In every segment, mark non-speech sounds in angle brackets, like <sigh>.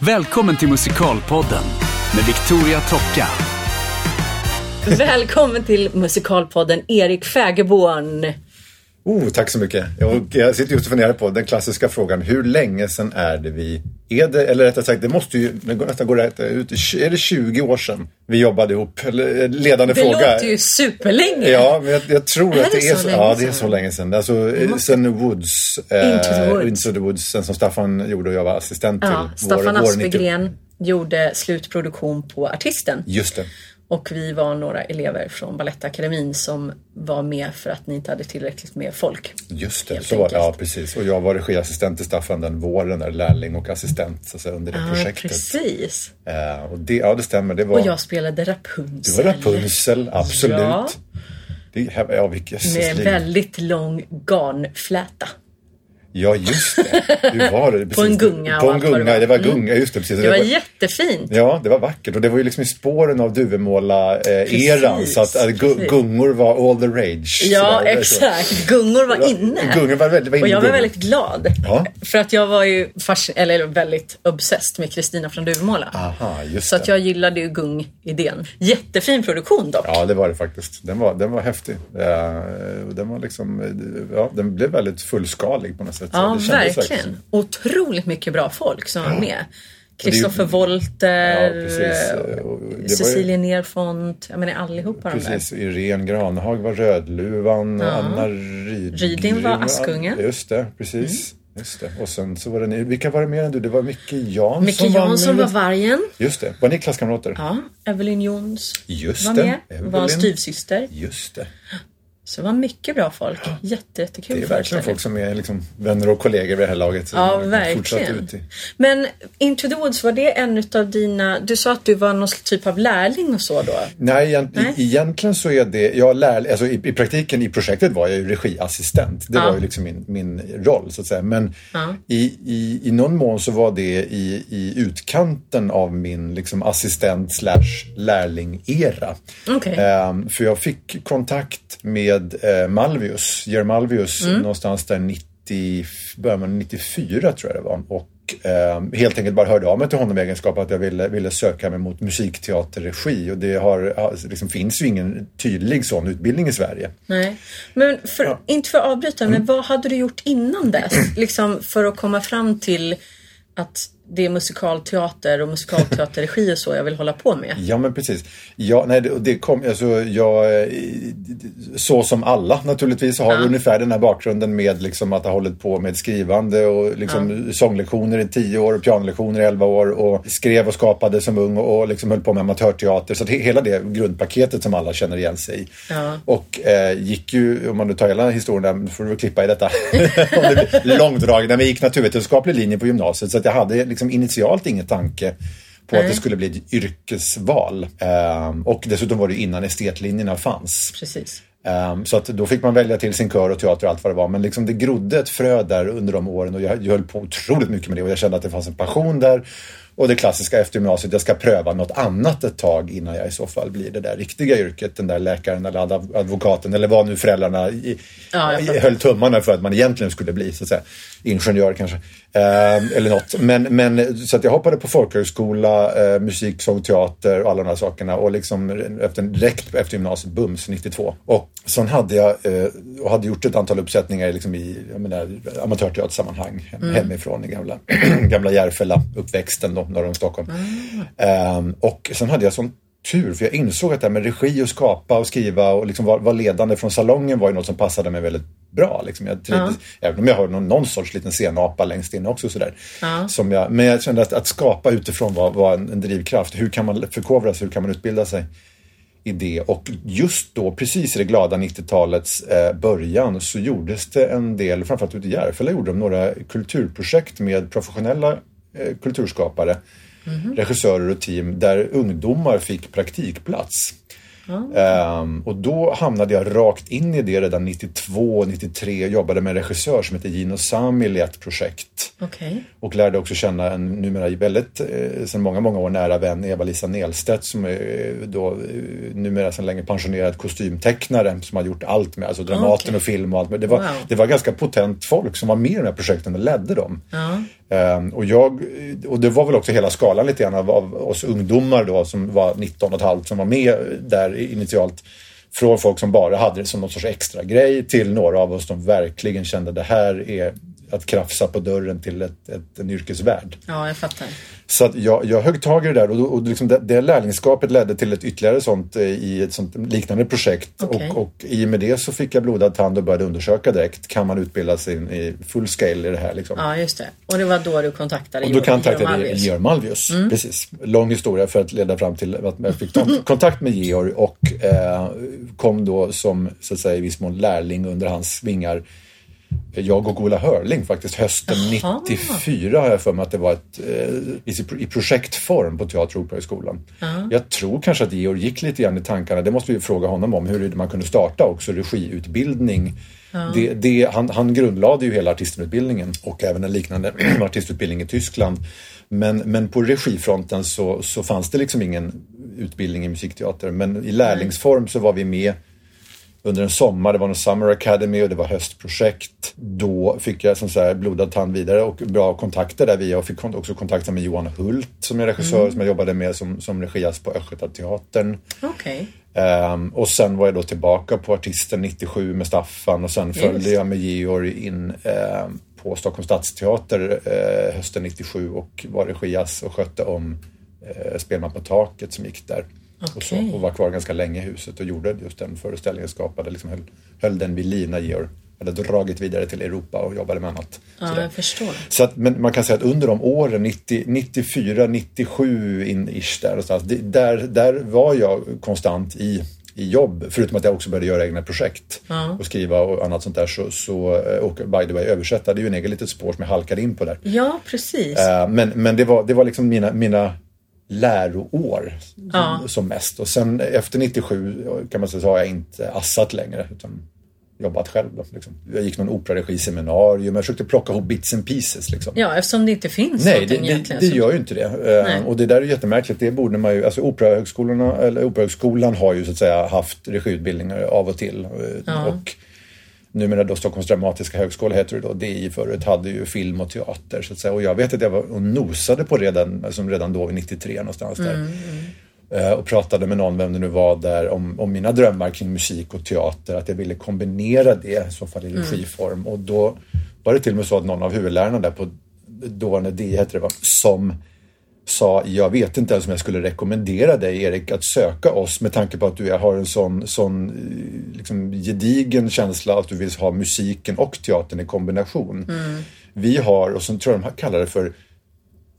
Välkommen till Musikalpodden med Victoria Tocka. Välkommen till Musikalpodden Erik Fägerborn. Oh, tack så mycket. Jag, jag sitter just och funderar på den klassiska frågan. Hur länge sedan är det vi... Är det, eller rättare sagt, det måste ju det nästan gå rätt ut. Är det 20 år sedan vi jobbade ihop? Eh, ledande Det fråga. låter ju superlänge. Ja, men jag, jag tror Är att det det är så så. länge Ja, det är så länge sedan. Alltså, eh, sen Woods. eh, Into the Woods. Into the Woods, sen som Staffan gjorde och jag var assistent till. Ja, vår- Staffan vår 90 Aspegren gjorde slutproduktion på Artisten. Just det. Och vi var några elever från Balettakademin som var med för att ni inte hade tillräckligt med folk. Just det, så var det. Ja, precis. Och jag var regiassistent till Staffan den våren, där lärling och assistent så säga, under det Ja, projektet. precis. Eh, och det, ja, det stämmer. Det var, Och jag spelade Rapunzel. det var Rapunzel, absolut. Ja. Det, ja, Med en väldigt lång garnfläta. Ja, just det. Hur var det? <laughs> På en gunga På en det gunga, var. det var Mm. gunga, just det. Precis. Det var jättefint. Ja, det var vackert och det var ju liksom i spåren av Duvemåla-eran Precis, så att gu- precis. gungor var all the rage. Ja, Sådär, så. exakt. Gungor var inne. Gungor var väldigt, var inne Och jag var väldigt glad. Ja. För att jag var ju eller väldigt obsessed med Kristina från Duvemåla. Aha, just Så att det. jag gillade ju gung-idén. Jättefin produktion dock. Ja, det var det faktiskt. Den var, den var häftig. Eh, den var liksom, eh, ja, den blev väldigt fullskalig på något sätt. Så Ja, verkligen. Otroligt mycket bra folk som var med. Kristoffer Wolter, Ja, var ju- Cecilia Nerfont, jag menar allihopa de där. Precis, Irene Granhag var Rödluvan och Anna Ryd... Ryding var Askungen. Just det, precis. Just det. Och sen så var det ni, vilka var det mer än du? Det var Micke Jansson. Micke var Jansson med. var vargen. Just det. Var ni klasskamrater? Ja, Evelyn Jons Just var det. med. Var Evelyn. styvsyster. Just det. Så det var mycket bra folk. Jätte, jättekul Det är verkligen folk som är liksom vänner och kollegor vid det här laget. Ja, verkligen. Ut i. Men Into the Woods, var det en utav dina... Du sa att du var någon typ av lärling och så då? Nej, egent, Nej. Egentligen så är det, jag lär, alltså i, i praktiken i projektet var jag ju regiassistent. Det Ja. var ju liksom min, min roll så att säga. Men Ja. i, i, i någon mån så var det i, i utkanten av min liksom assistent slash lärling-era. Okej. Ehm, för jag fick kontakt med eh, Malvius, Georg Malvius, Mm. någonstans där 90, början av 94 tror jag det var. Och ehm, helt enkelt bara hörde av mig till honom i egenskap att jag ville, ville söka mig mot musikteaterregi. Och det har, ja, liksom, finns ju ingen tydlig sån utbildning i Sverige. Nej. Men för, inte för att avbryta, Mm. men vad hade du gjort innan dess? <clears throat> liksom för att komma fram till att det är musikalteater och musikalteaterregi och så jag vill hålla på med. Ja men precis. Ja, nej, det, det kom, alltså, jag, eh, så som alla naturligtvis har Ja. ungefär den här bakgrunden med liksom, att ha hållit på med skrivande och liksom, sånglektioner i tio år och pianolektioner i elva år och skrev och skapade som ung och, och liksom höll på med amatörteater. Så he- hela det grundpaketet som alla känner igen sig i. Ja. Och eh, gick ju, om man nu tar hela historien, där får du klippa i detta, <laughs> det långdragna, men gick naturvetenskaplig linje på gymnasiet så att jag hade liksom initialt ingen tanke på att Nej. det skulle bli ett yrkesval. Ehm, och dessutom var det innan estetlinjerna fanns. Precis. Ehm, så att då fick man välja till sin kör och teater och allt vad det var. Men liksom det grodde ett frö där under de åren och jag, jag höll på otroligt mycket med det och jag kände att det fanns en passion där. Och det klassiska efter gymnasiet, jag ska pröva något annat ett tag innan jag i så fall blir det där riktiga yrket, den där läkaren eller adv- advokaten eller vad nu föräldrarna i, Ja, höll tummarna för att man egentligen skulle bli, så att säga. Ingenjör kanske. Ehm, eller något. Men, men så att jag hoppade på folkhögskola, eh, musik, sång, teater och alla de här sakerna. Och liksom efter, direkt efter gymnasiet, bums, 92. Och sen hade jag eh, och hade gjort ett antal uppsättningar liksom i menar, amatörteatersammanhang hem, hemifrån i gamla, <clears throat> gamla Järfälla, uppväxten då, norr om Stockholm. Ehm, och sen hade jag sån tur, för jag insåg att det här med regi och skapa och skriva och liksom vara, vara ledande från salongen var ju något som passade mig väldigt bra. Liksom. Jag trivdes, Även om jag har någon, någon sorts liten scenapa längst in också. Sådär, som jag, men jag kände att, att skapa utifrån var, var en, en drivkraft. Hur kan man förkovra sig? Hur kan man utbilda sig? i det och just då, precis i det glada 90-talets eh, början så gjordes det en del, framförallt ute i Järfälla gjorde de några kulturprojekt med professionella eh, kulturskapare, regissörer och team där ungdomar fick praktikplats. Ehm, och då hamnade jag rakt in i det redan 92, 93 och jobbade med en regissör som heter Gino Samil i ett projekt. Okej. Och lärde också känna en numera väldigt, eh, sedan många, många år nära vän, Eva-Lisa Nelstedt som är eh, då eh, numera sedan länge pensionerad kostymtecknare som har gjort allt med, alltså Dramaten Okej. och film och allt. Men det var, Wow. det var ganska potent folk som var med i de här projekten och ledde dem. Ja. Ehm, och, jag, och det var väl också hela skalan lite grann av, av oss ungdomar då som var 19 och ett halvt som var med där initialt. Från folk som bara hade det som någon sorts extra grej till några av oss som verkligen kände det här är att krafsa på dörren till ett, ett, en yrkesvärld. Ja, jag fattar. Så att jag, jag högg tag i det där och, och liksom det, det lärlingskapet ledde till ett ytterligare sånt eh, i ett sånt liknande projekt. Okej. Och, och i och med det så fick jag blodad tand och började undersöka direkt. Kan man utbilda sig i full scale i det här? Liksom. Ja, just det. Och det var då du kontaktade Och då Georg kontaktade jag Malvius. Georg Malvius. Precis. Lång historia för att leda fram till att jag fick ta kontakt med Georg och eh, kom då som så att säga i viss mån lärling under hans vingar. Jag och Ola Hörling faktiskt hösten Jaha. 94 har jag för mig att det var ett, eh, i, i projektform på Teater och Operahögskolan. Jag tror kanske att Georg gick lite grann i tankarna, det måste vi fråga honom om, hur man kunde starta också regiutbildning. Det, det, han, han grundlade ju hela artistutbildningen och även en liknande <clears throat> artistutbildning i Tyskland. Men, men på regifronten så, så fanns det liksom ingen utbildning i musikteater. Men i lärlingsform så var vi med under en sommar. Det var en Summer Academy och det var höstprojekt. Då fick jag som så här blodad tand vidare och bra kontakter där via och fick också kontakter med Johan Hult som är regissör som jag jobbade med som, som regias på Östgötateatern. Okej. Ehm, och sen var jag då tillbaka på Artisten 97 med Staffan och sen följde Just. jag med Georg in ehm, på Stockholms stadsteater eh, hösten 97 och var regias och skötte om eh, Spelman på taket som gick där. Och, så, och var kvar ganska länge i huset och gjorde just den föreställningen, skapade, liksom höll, höll den vid liv när Georg hade dragit vidare till Europa och jobbade med annat. Ja, Sådär. jag förstår. Så att, men man kan säga att under de åren, 90, 94, 97 in ish där någonstans, det, där, där var jag konstant i, i jobb. Förutom att jag också började göra egna projekt och skriva och annat sånt där. Så, så, och by the way, översätta, det är ju en egen litet spår som jag halkade in på där. Ja, precis. Eh, Men, men det, var, det var liksom mina, mina läroår som, Ja. som mest. Och sen efter 97 kan man säga så har jag inte assat längre. Utan jobbat själv. Då, liksom. Jag gick någon operaregiseminarium, jag försökte plocka ihop bits and pieces. Liksom. Ja, eftersom det inte finns Nej, det, någonting det, egentligen. det så- gör ju inte det. Eh, Nej. Och det där är jättemärkligt. Det borde man ju, alltså operahögskolorna, eller operahögskolan har ju så att säga haft regiutbildningar av och till. Eh, Ja. Och numera då Stockholms dramatiska högskola heter det då, DI förut, hade ju film och teater så att säga. Och jag vet att jag var och nosade på redan, alltså redan då, 93 någonstans där. Mm, Eh, Och pratade med någon, vem det nu var där, om, om mina drömmar kring musik och teater. Att jag ville kombinera det i så fall i Mm. regiform. Och då var det till och med så att någon av huvudlärarna där på dåvarande DI hette det va, som sa jag vet inte ens om jag skulle rekommendera dig Erik att söka oss med tanke på att du har en sån, sån eh, liksom, gedigen känsla att du vill ha musiken och teatern i kombination. Vi har, och så tror jag de kallar det för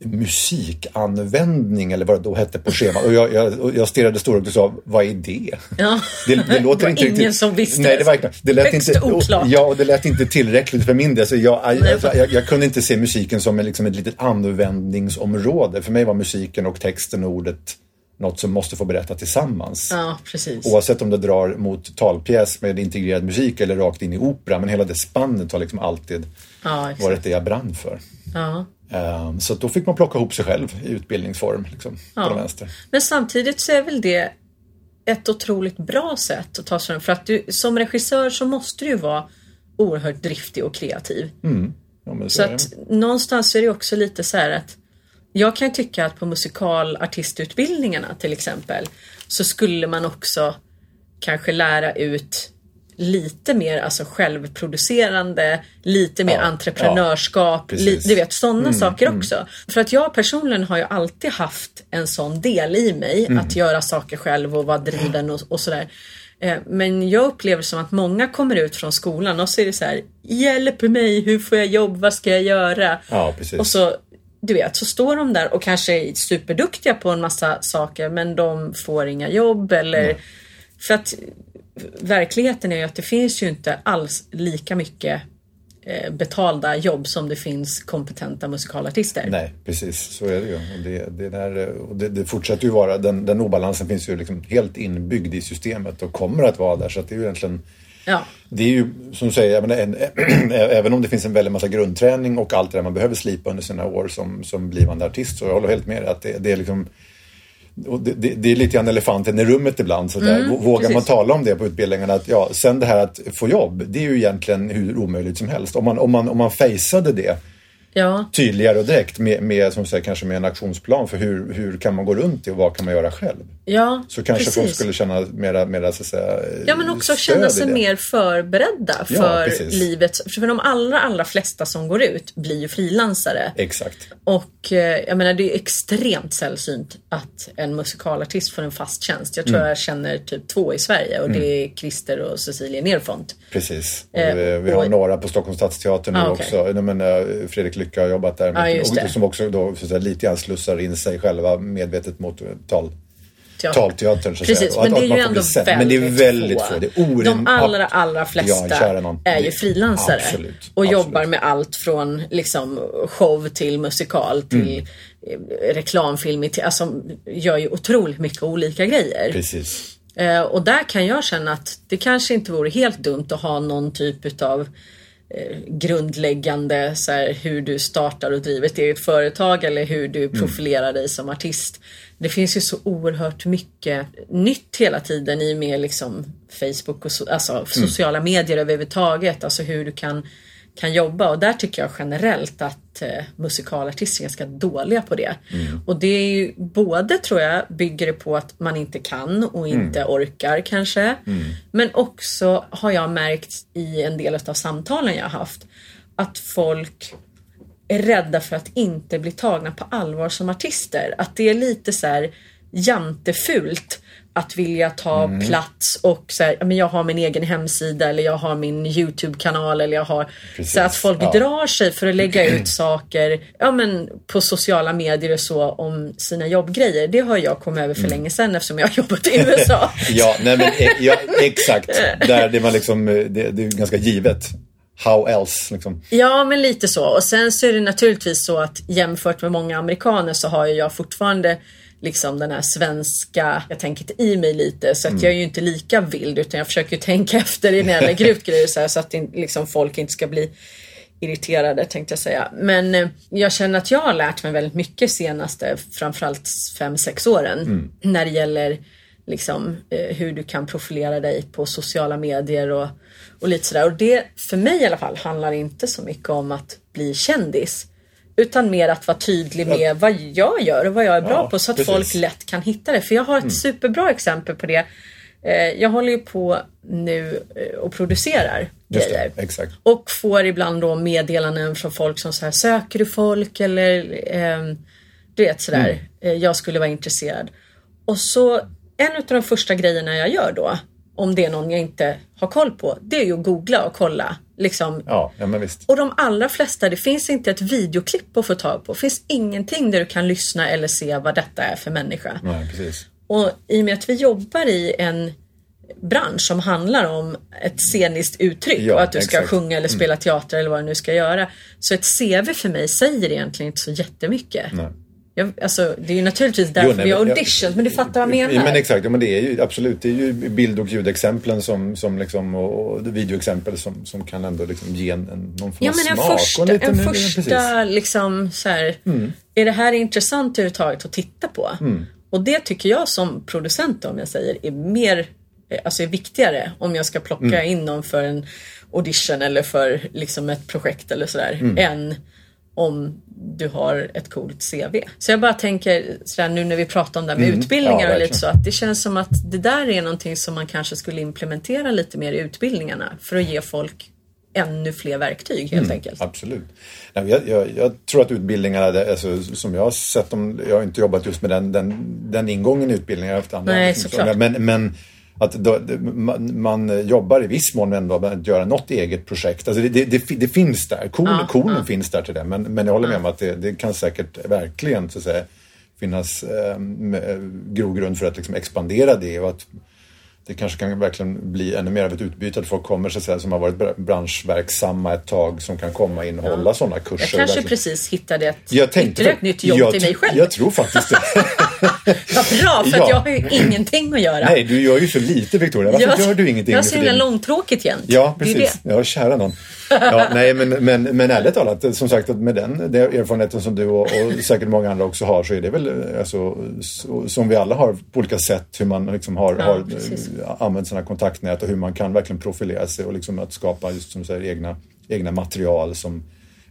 musikanvändning eller vad det då hette på schemat. Och jag, jag, jag stirrade storögt och sa, vad är det? Ja. Det, det <laughs> låter Det inte ingen riktigt... som visste. Nej, det var inte, det lät Högst inte, oklart. Ja, och det lät inte tillräckligt för min del. Så jag, Nej, jag, jag, kunde inte se musiken som liksom ett litet användningsområde. För mig var musiken och texten och ordet något som måste få berätta tillsammans. Ja, precis. Oavsett om det drar mot talpjäs med integrerad musik eller rakt in i opera. Men hela det spannet har liksom alltid Ja, varit det jag brann för. Ja. Ehm, Så då fick man plocka ihop sig själv i utbildningsform. Liksom, Ja. på vänster. Men samtidigt så är väl det ett otroligt bra sätt att ta sig fram. För att du, som regissör så måste du ju vara oerhört driftig och kreativ. Ja, men Så det. att någonstans är det också lite så här att jag kan tycka att på musikalartistutbildningarna till exempel så skulle man också kanske lära ut lite mer alltså självproducerande, lite mer Ja, entreprenörskap, ja, li, du vet sådana saker också. För att jag personligen har ju alltid haft en sån del i mig att göra saker själv och vara driven och, och sådär. Eh, Men jag upplever som att många kommer ut från skolan och så är det så här Hjälp mig, hur får jag jobb, vad ska jag göra? Ja. Och så, du vet, så står de där och kanske är superduktiga på en massa saker men de får inga jobb eller för att verkligheten är ju att det finns ju inte alls lika mycket eh, betalda jobb som det finns kompetenta musikalartister. Nej, precis så är det ju. Det, det, där, det, det fortsätter ju vara, den, den obalansen finns ju liksom helt inbyggd i systemet och kommer att vara där. Så att det är ju egentligen Ja, det är ju som du säger, menar, en, <clears throat> även om det finns en väldig massa grundträning och allt det där man behöver slipa under sina år som, som blivande artist så jag håller helt med dig att det, det är liksom det, det, det är lite grann elefanten i rummet ibland. Så där. Vågar man Mm, precis. tala om det på utbildningarna? Att, ja, sen det här att få jobb, det är ju egentligen hur omöjligt som helst. Om man, om man, om man faceade det Ja. tydligare och direkt med, med som säger, kanske med en aktionsplan för hur, hur kan man gå runt det och vad kan man göra själv. Ja, Så kanske precis. folk skulle känna mera, mera så att säga, Ja men också känna sig mer förberedda Ja, för precis. livet. För de allra, allra flesta som går ut blir ju frilansare. Exakt. Och eh, jag menar det är extremt sällsynt att en musikalartist får en fast tjänst. Jag tror Mm. jag känner typ två i Sverige och det är Christer och Cecilia Nerfont. Precis. Eh, vi, vi har och- några på Stockholms stadsteater nu Ah, okej. också. Jag menar, Fredrik Lycka har jobbat där. Ja, och, som också då, så att säga, lite grann slussar in sig själva medvetet mot tal, Teater. talteatern. Så att Precis. Och men att- det är att ju ändå väldigt, Men det är väldigt få. Det är De allra, allra Ja, flesta nån. är ju frilansare. Absolut, Och absolut. jobbar med allt från liksom show till musikal till Mm. eh, reklamfilm. Till, alltså gör ju otroligt mycket olika grejer. Precis. Eh, och där kan jag känna att det kanske inte vore helt dumt att ha någon typ utav grundläggande så här, hur du startar och driver ett eget företag eller hur du Mm. profilerar dig som artist. Det finns ju så oerhört mycket nytt hela tiden i och med liksom Facebook och so- alltså sociala medier överhuvudtaget. Alltså hur du kan, kan jobba och där tycker jag generellt att eh, musikalartister är ganska dåliga på det. Och det är ju både tror jag bygger det på att man inte kan och inte orkar kanske. Men också har jag märkt i en del av samtalen jag har haft att folk är rädda för att inte bli tagna på allvar som artister. Att det är lite så här jantefult att vilja ta Mm. plats och så här, men jag har min egen hemsida eller jag har min YouTube-kanal eller jag har Precis, så att folk ja. drar sig för att lägga ut <clears throat> saker ja, men på sociala medier och så om sina jobbgrejer. Det har jag kommit över för Mm. länge sedan eftersom jag har jobbat i USA. <laughs> Ja, nej, men, eh, ja, exakt. Där det, man liksom, eh, det, det är ganska givet. How else? Liksom. Ja, men lite så. Och sen så är det naturligtvis så att jämfört med många amerikaner så har jag fortfarande liksom den här svenska, jag tänker i mig lite så att jag är ju inte lika vild utan jag försöker tänka <laughs> efter när jag lägger <laughs> ut grejer så, här, så att liksom, folk inte ska bli irriterade tänkte jag säga. Men eh, jag känner att jag har lärt mig väldigt mycket senaste, framförallt 5-6 åren när det gäller liksom eh, hur du kan profilera dig på sociala medier och, och lite sådär. Och det för mig i alla fall handlar inte så mycket om att bli kändis. Utan mer att vara tydlig med vad jag gör och vad jag är bra Ja, på så att precis. folk lätt kan hitta det. För jag har ett superbra exempel på det. Eh, jag håller ju på nu eh, och producerar Just grejer. det. Och får ibland då meddelanden från folk som så här, söker du folk eller ehm, du vet sådär, Mm. eh, jag skulle vara intresserad. Och så en av de första grejerna jag gör då, om det är någon jag inte har koll på, det är ju att googla och kolla. Liksom, Ja, ja, men visst. och de allra flesta, det finns inte ett videoklipp att få tag på. Det finns ingenting där du kan lyssna eller se vad detta är för människa. Nej, precis. Och i och med att vi jobbar i en bransch som handlar om ett sceniskt uttryck Ja, och att du ska exakt. sjunga eller spela teater eller vad du nu ska göra. Så ett CV för mig säger egentligen inte så jättemycket. Nej. Jag, alltså, det är ju naturligtvis därför Jo, nej, vi har jag- auditions, men du fattar vad jag menar. Men exakt, ja, men det är ju absolut. Det är ju bild och ljudexemplen som, som liksom, och, videoexempel som, som kan ändå liksom ge en, någon form Ja men en smak. första, liten- en. Mm. första liksom så här, är det här intressant överhuvudtaget att titta på? Och det tycker jag som producent om jag säger är mer, eh, alltså är viktigare om jag ska plocka Mm. in någon för en audition eller för liksom ett projekt eller sådär Mm. än om du har ett coolt CV. Så jag bara tänker sådär nu när vi pratar om det här med utbildningar Mm. Ja, och lite så att det känns som att det där är någonting som man kanske skulle implementera lite mer i utbildningarna för att ge folk ännu fler verktyg helt enkelt. Absolut. Nej, jag, jag, jag tror att utbildningarna, alltså, som jag har sett dem, jag har inte jobbat just med den, den, den ingången i utbildningar. Jag har haft andra, Nej, liksom, såklart. men, men att då, man, man jobbar i viss mån ändå med att göra något eget projekt. Alltså det, det, det, fi- det finns där, kornen, Ja, kornen finns där till det. Men, men jag håller med om att det, det kan säkert verkligen så att säga, finnas eh, grogrund för att liksom expandera det och att det kanske kan verkligen bli ännu mer av ett utbyte att folk kommer så att säga, som har varit br- branschverksamma ett tag som kan komma och innehålla sådana kurser. Jag kanske verkligen. precis hittade ett jag tänkte, ett nytt jobb jag, till mig själv. Jag tror faktiskt det. <laughs> Vad bra, för Ja. jag har ju ingenting att göra. Nej, du gör ju så lite Victoria. Varför jag, gör du ingenting? Jag har så himla långtråkigt jämt. Ja, Det precis. det. Ja, kära någon. Ja, nej, men, men, men ärligt talat, som sagt, med den, den erfarenheten som du och, och säkert många andra också har så är det väl eh, alltså, så, som vi alla har på olika sätt hur man liksom har, Ja, har precis. Använt sina kontaktnät och hur man kan verkligen profilera sig och liksom att skapa just som du säger egna, egna material som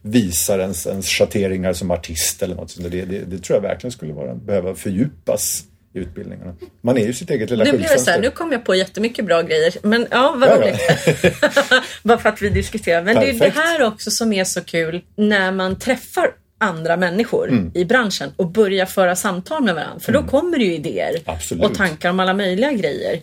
visar ens, ens schatteringar som artist eller något sånt. Det, det, det tror jag verkligen skulle vara, behöva fördjupas i utbildningarna. Man är ju sitt eget lilla Nu blir det så här, nu kom jag på jättemycket bra grejer. Men ja, vad roligt. <laughs> Bara för att vi diskuterar. Men det är det Perfekt. här också som är så kul när man träffar andra människor Mm. i branschen och börjar föra samtal med varandra. För då kommer det ju idéer Absolut. och tankar om alla möjliga grejer.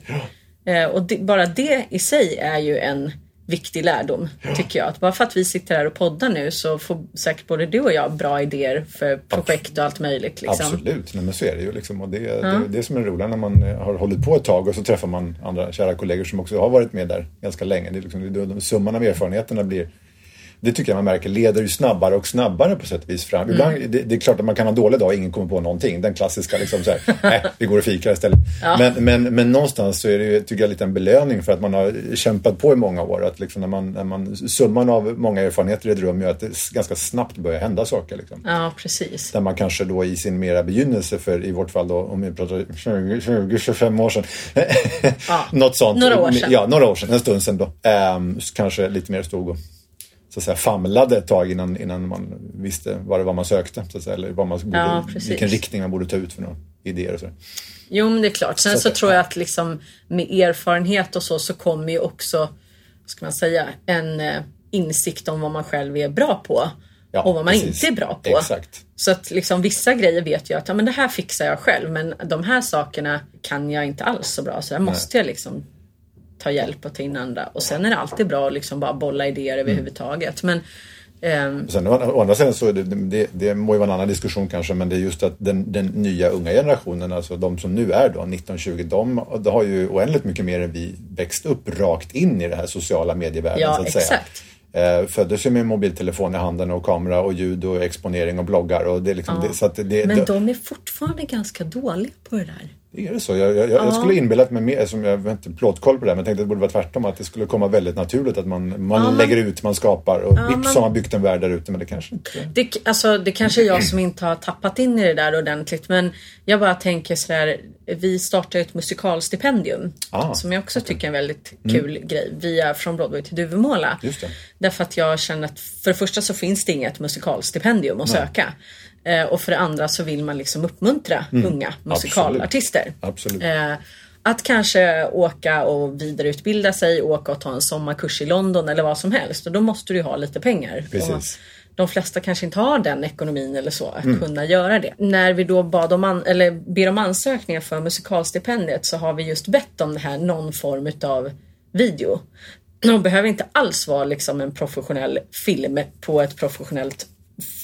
Eh, och det, bara det i sig är ju en viktig lärdom, tycker jag. Att bara för att vi sitter här och poddar nu så får säkert både du och jag bra idéer för projekt och allt möjligt. Liksom. Absolut, Nej, men så är det ju. Liksom. Och det, det, det som är roligt när man eh, har hållit på ett tag och så träffar man andra kära kollegor som också har varit med där ganska länge. Det är liksom, det, de, summan av erfarenheterna blir det tycker jag man märker leder ju snabbare och snabbare på sätt och vis fram. Ibland, det, det är klart att man kan ha en dålig dag och ingen kommer på någonting. Den klassiska liksom så här, <laughs> nej, vi går och fikar istället. Men, men, men någonstans så är det ju, tycker jag, lite en belöning för att man har kämpat på i många år. Att liksom när man, när man, summan av många erfarenheter i ett rum gör att det ganska snabbt börjar hända saker. Liksom. Ja, precis. Där man kanske då i sin mera begynnelse för i vårt fall då om vi pratar 20-25 år sedan. <laughs> Något sånt. Några år sedan. Ja, några år sedan, en stund sedan då. Ehm, kanske lite mer stod och så att säga, famlade ett tag innan, innan man visste vad det var man sökte. Så att säga, eller vad man borde, Ja, vilken riktning man borde ta ut för några idéer och så. Jo, men det är klart. Sen Så så, att- tror jag att liksom med erfarenhet och så, så kommer ju också, ska man säga, en eh, insikt om vad man själv är bra på. Ja, och vad man precis. inte är bra på. Exakt. Så att liksom vissa grejer vet jag att ja, men det här fixar jag själv. Men de här sakerna kan jag inte alls så bra. Så här måste jag liksom ta hjälp och ta in andra. Och sen är det alltid bra att liksom bara bolla idéer överhuvudtaget. Men ehm, Sen, å andra sidan så det, det, det må ju vara en annan diskussion kanske, men det är just att den, den nya unga generationen, alltså de som nu är då 19-20, de, de har ju oändligt mycket mer än vi växt upp rakt in i det här sociala medievärlden Ja, så att säga. exakt. Eh, föddes ju med mobiltelefon i handen och kamera och ljud och exponering och bloggar och det liksom det, så det, men de är fortfarande ganska dåliga på det där. Är det så? Jag, jag, jag skulle inbillat mig mer, som jag har inte plåtkoll på det här, men jag tänkte att det borde vara tvärtom, att det skulle komma väldigt naturligt att man, man Ja, lägger ut, man skapar. Och vips men- har man byggt en värld där ute, men det kanske inte Det, alltså, det kanske är jag som inte har tappat in i det där ordentligt men jag bara tänker sådär, vi startade ett musikalstipendium Ah, som jag också tycker är en väldigt kul grej via Från Broadway till Duvemåla. Därför att jag känner att för det första så finns det inget musikalstipendium att söka. Eh, och för det andra så vill man liksom uppmuntra unga musikalartister. Absolut. Eh, att kanske åka och vidareutbilda sig, åka och ta en sommarkurs i London eller vad som helst. Och då måste du ha lite pengar. Precis. De flesta kanske inte har den ekonomin eller så att Mm. kunna göra det. När vi då bad om an- eller ber om ansökningar för musikalstipendiet så har vi just bett om det här någon form utav video. <clears throat> De behöver inte alls vara liksom en professionell film på ett professionellt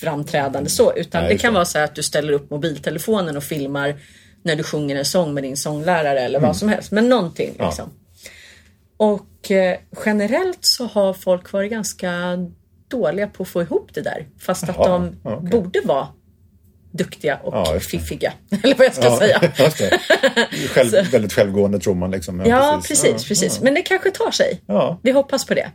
framträdande så utan Nej, det kan det. vara så att du ställer upp mobiltelefonen och filmar när du sjunger en sång med din sånglärare eller Mm. vad som helst. Men någonting liksom. Och eh, generellt så har folk varit ganska dåliga på att få ihop det där. Fast att Jaha, de ja, okej. borde vara duktiga och Ja, fiffiga. <laughs> Eller vad jag ska säga. <laughs> just det. Själv, väldigt självgående tror man liksom. Ja, precis, Ja, precis. Men det kanske tar sig. Ja. Mm. Vi hoppas på det.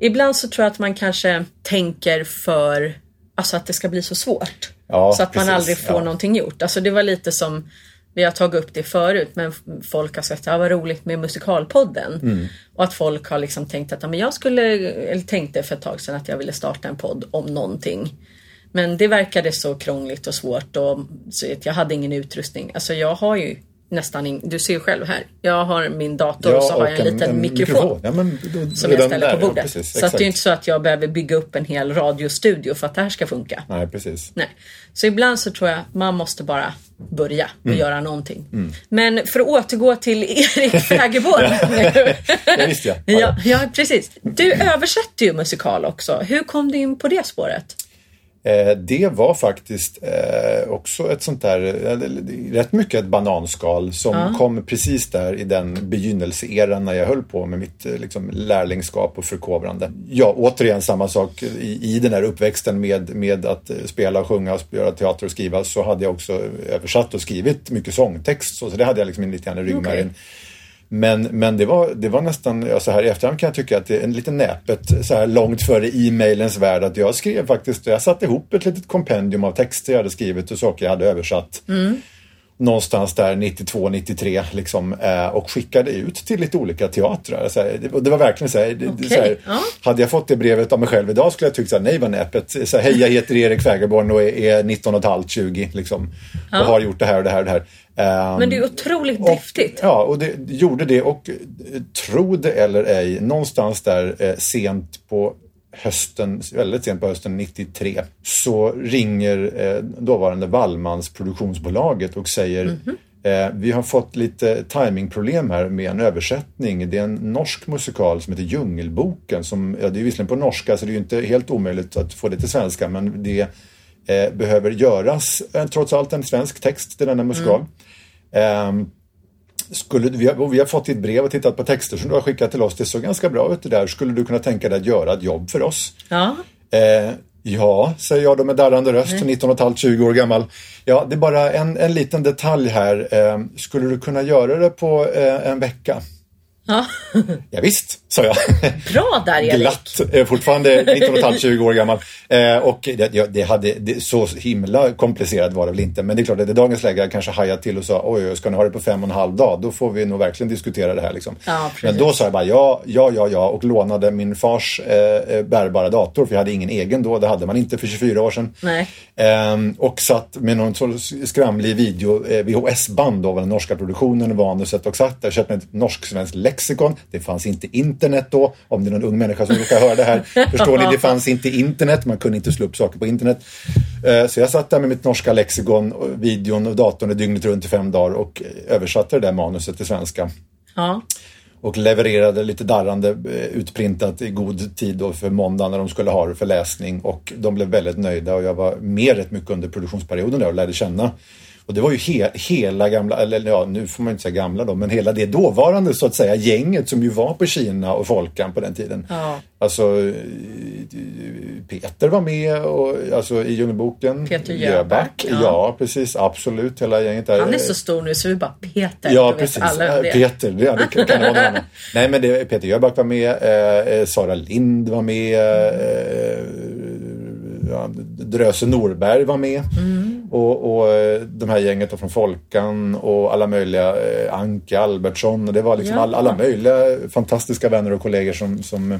Ibland så tror jag att man kanske tänker för Alltså att det ska bli så svårt. Ja, så att man precis. aldrig får Ja. någonting gjort. Alltså det var lite som vi har tagit upp det förut men folk har sagt ja vad roligt med musikalpodden. Mm. Och att folk har liksom tänkt att ja, men jag skulle, eller tänkte för ett tag sedan att jag ville starta en podd om någonting. Men det verkade så krångligt och svårt och så att jag hade ingen utrustning. Alltså jag har ju nästan ing, du ser ju själv här. Jag har min dator och så har jag en, liten mikrofon. Ja, men då, Som jag ställer där, på ja, bordet. precis, så det är inte så att jag behöver bygga upp en hel radiostudio för att det här ska funka. Nej, precis. Nej. Så ibland så tror jag man måste bara börja och Mm. göra någonting. Men för att återgå till <laughs> Erik <laughs> Fägerborn. Det visste jag. ja, ja, precis. Du översätter ju musikal också. Hur kom du in på det spåret? Eh, det var faktiskt eh, också ett sånt där, eh, rätt mycket ett bananskal som kom precis där i den begynnelseeran när jag höll på med mitt liksom, lärlingskap och förkovrande. Ja, återigen samma sak i, i den här uppväxten med, med att spela, sjunga, och göra teater och skriva så hade jag också översatt och skrivit mycket sångtext så, så det hade jag liksom lite grann i ryggmärgen. Men, men det, var, det var nästan, ja, så här i efterhand kan jag tycka att det är en näpet så här långt före e-mailens värld att jag skrev faktiskt, jag satte ihop ett litet kompendium av texter jag hade skrivit och saker jag hade översatt. Mm någonstans där 92, 93 liksom, eh, och skickade ut till lite olika teatrar. Så här, det, det, var verkligen så här, okay. så här ja. hade jag fått det brevet av mig själv idag skulle jag tyckt så här, nej vad näpet. Så här, Hej, jag heter Erik Fägerborn och är, är 19 och ett halvt, 20 liksom. Ja. Och har gjort det här och det här och det här. Um, Men det är otroligt driftigt. Ja, och det gjorde det och tro det eller ej, någonstans där eh, sent på hösten, väldigt sent på hösten 93 så ringer eh, dåvarande Wallmans produktionsbolaget och säger mm -hmm. eh, vi har fått lite timingproblem här med en översättning. Det är en norsk musikal som heter Djungelboken. Som, ja, det är visserligen på norska så det är inte helt omöjligt att få det till svenska men det eh, behöver göras eh, trots allt en svensk text till denna musikal. Mm. Um, skulle, vi, har, vi har fått ditt brev och tittat på texter som du har skickat till oss. Det såg ganska bra ut det där. Skulle du kunna tänka dig att göra ett jobb för oss? Ja. Eh, ja, säger jag då med darrande röst, 19,5-20 år gammal. Ja, det är bara en, en liten detalj här. Eh, skulle du kunna göra det på eh, en vecka? Ja. ja visst, sa jag. Bra där Erik! Glatt, eh, fortfarande 19,5-20 år gammal. Eh, och det, det hade, det, så himla komplicerat var det väl inte. Men det är klart att i dagens läge kanske hajat till och sa oj, ska ni ha det på fem och en halv dag? Då får vi nog verkligen diskutera det här. Liksom. Ja, men då sa jag bara ja, ja, ja, ja och lånade min fars eh, bärbara dator för jag hade ingen egen då. Det hade man inte för 24 år sedan. Eh, och satt med någon sorts skramlig video, eh, VHS-band av den norska produktionen, manuset och satt där. Köpte ett norsk-svenskt lexikon. Det fanns inte internet då. Om det är någon ung människa som råkar höra det här. <laughs> Förstår ni? Det fanns inte internet. Man kunde inte slå upp saker på internet. Eh, så jag satt där med mitt norska lexikon, videon och datorn dygnet runt i fem dagar och översatte det där manuset till svenska. Ja. Och levererade lite darrande eh, utprintat i god tid då för måndag när de skulle ha det för läsning. Och de blev väldigt nöjda och jag var med rätt mycket under produktionsperioden där och lärde känna och det var ju he hela gamla, eller ja nu får man inte säga gamla då, men hela det dåvarande så att säga gänget som ju var på Kina och Folkan på den tiden. Ja. Alltså Peter var med och, alltså, i Djungelboken. Peter Jöback. Ja. ja. precis, absolut. Hela gänget där. Han är så stor nu så vi bara Peter. Ja, precis. Alla det. Peter, det, det kan, kan vara någon <laughs> Nej, men det, Peter Jöback var med, eh, Sara Lind var med, eh, ja, Dröse Norberg var med. Mm. Och, och de här gänget från Folkan och alla möjliga, eh, Anke Albertsson det var liksom Ja. all, alla möjliga fantastiska vänner och kollegor som, som,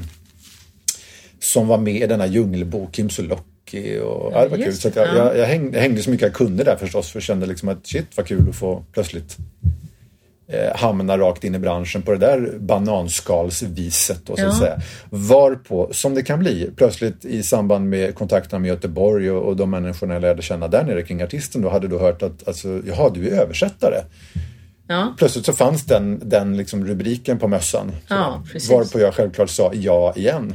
som var med i denna djungelbok, Kim Sulocki och ja, det var kul. Så jag, ja. jag, jag, hängde, jag hängde så mycket jag kunde där förstås för jag kände liksom att shit vad kul att få plötsligt eh, hamna rakt in i branschen på det där bananskalsviset då, så att Ja. säga. Varpå, som det kan bli, plötsligt i samband med kontakterna med Göteborg och, och de människorna jag lärde känna där nere kring artisten då hade då hört att alltså, jaha, du är översättare. Ja. Plötsligt så fanns den, den liksom rubriken på mössan. Ja. Varpå jag självklart sa ja igen.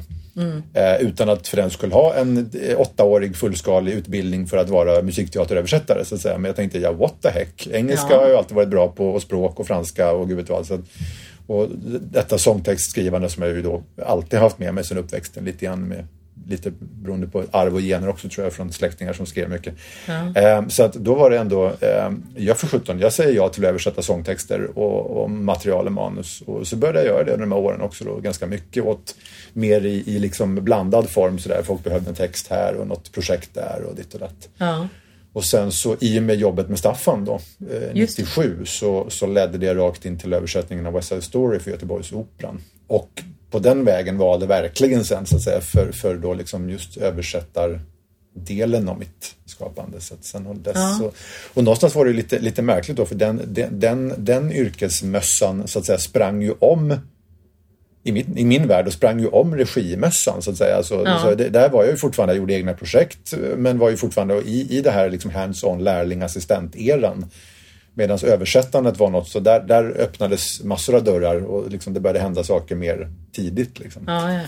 Eh, utan att för den skulle ha en eh, åttaårig fullskalig utbildning för att vara musikteateröversättare. Så att säga. Men jag tänkte, ja what the heck. Engelska Ja. har jag alltid varit bra på och språk och franska och gud vet vad. Så att, och detta sångtextskrivande som jag ju då alltid haft med mig sedan uppväxten lite grann med lite beroende på arv och gener också tror jag från släktingar som skrev mycket. Eh, så att då var det ändå, eh, jag för 17, jag säger ja till att översätta sångtexter och, och material och manus. Och så började jag göra det under de här åren också då, ganska mycket åt mer i, i liksom blandad form sådär. Folk behövde en text här och något projekt där och ditt och datt. Ja. Och sen så i och med jobbet med Staffan då, eh, Just det. 97, så, så ledde det rakt in till översättningen av West Side Story för Göteborgsoperan. Och på den vägen var det verkligen sen så att säga för, för då liksom just översättardelen av mitt skapande. Så att sen och, dess Ja. så, och någonstans var det lite, lite märkligt då för den, den, den, den yrkesmössan så att säga sprang ju om i, mitt, i min värld och sprang ju om regimössan så att säga. Så, Ja. så det, där var jag ju fortfarande, jag gjorde egna projekt men var ju fortfarande i, i det här liksom hands-on lärlingassistent-eran. Medan översättandet var något så där, där öppnades massor av dörrar och liksom det började hända saker mer tidigt. Liksom. Ja, ja.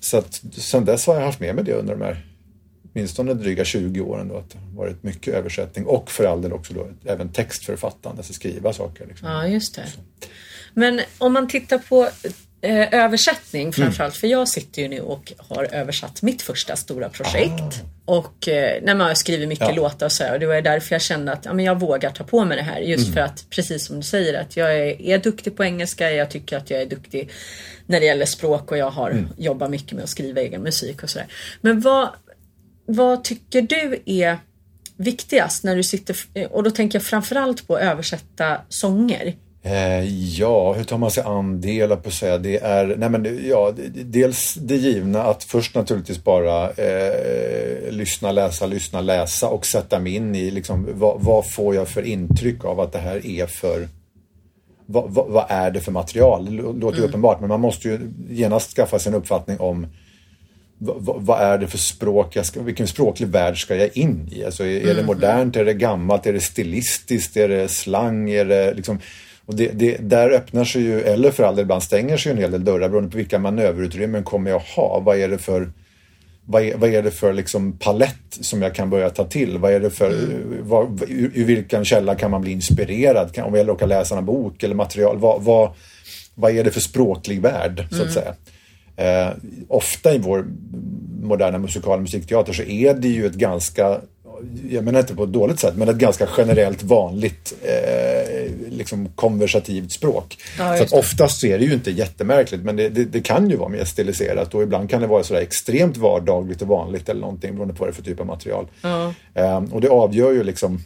Så att sen dess har jag haft med mig det under de här åtminstone dryga 20 åren då, att det har varit mycket översättning och för all del också då även textförfattande, alltså skriva saker. Liksom. Ja, just det. Men om man tittar på eh, översättning framförallt, för jag sitter ju nu och har översatt mitt första stora projekt. Och eh, när man har skrivit mycket Ja. låtar och så här, och det var därför jag kände att ja, men jag vågar ta på mig det här. Just för att, precis som du säger, att jag är, är duktig på engelska, jag tycker att jag är duktig när det gäller språk och jag har jobbat mycket med att skriva egen musik och sådär. Men vad, vad tycker du är viktigast när du sitter, och då tänker jag framförallt på att översätta sånger? Eh, ja, hur tar man sig an det, på att säga. Det är, nej men, ja, dels det givna att först naturligtvis bara eh, lyssna, läsa, lyssna, läsa och sätta mig in i liksom, vad, vad, får jag för intryck av att det här är för vad, vad, vad är det för material? Det låter mm. uppenbart men man måste ju genast skaffa sig en uppfattning om vad, är det för språk, jag ska, vilken språklig värld ska jag in i? Alltså, är, är det mm. modernt, är det gammalt, är det stilistiskt, är det slang, är det liksom och det, det, där öppnar sig ju, eller för all del ibland stänger sig en hel del dörrar beroende på vilka manöverutrymmen kommer jag ha. Vad är det för vad är, vad är det för liksom palett som jag kan börja ta till? Vad är det för, mm. vad, ur, ur vilken källa kan man bli inspirerad? Kan, om jag råkar läsa en bok eller material, vad, vad, vad är det för språklig värld så att mm. säga? Eh, ofta i vår moderna musikal musikteater så är det ju ett ganska jag menar inte på ett dåligt sätt, men ett ganska generellt vanligt eh, liksom konversativt språk. Ja, så att oftast så är det ju inte jättemärkligt, men det, det, det, kan ju vara mer stiliserat och ibland kan det vara sådär extremt vardagligt och vanligt eller någonting beroende på vad det är för typ av material. Ja. Eh, och det avgör ju liksom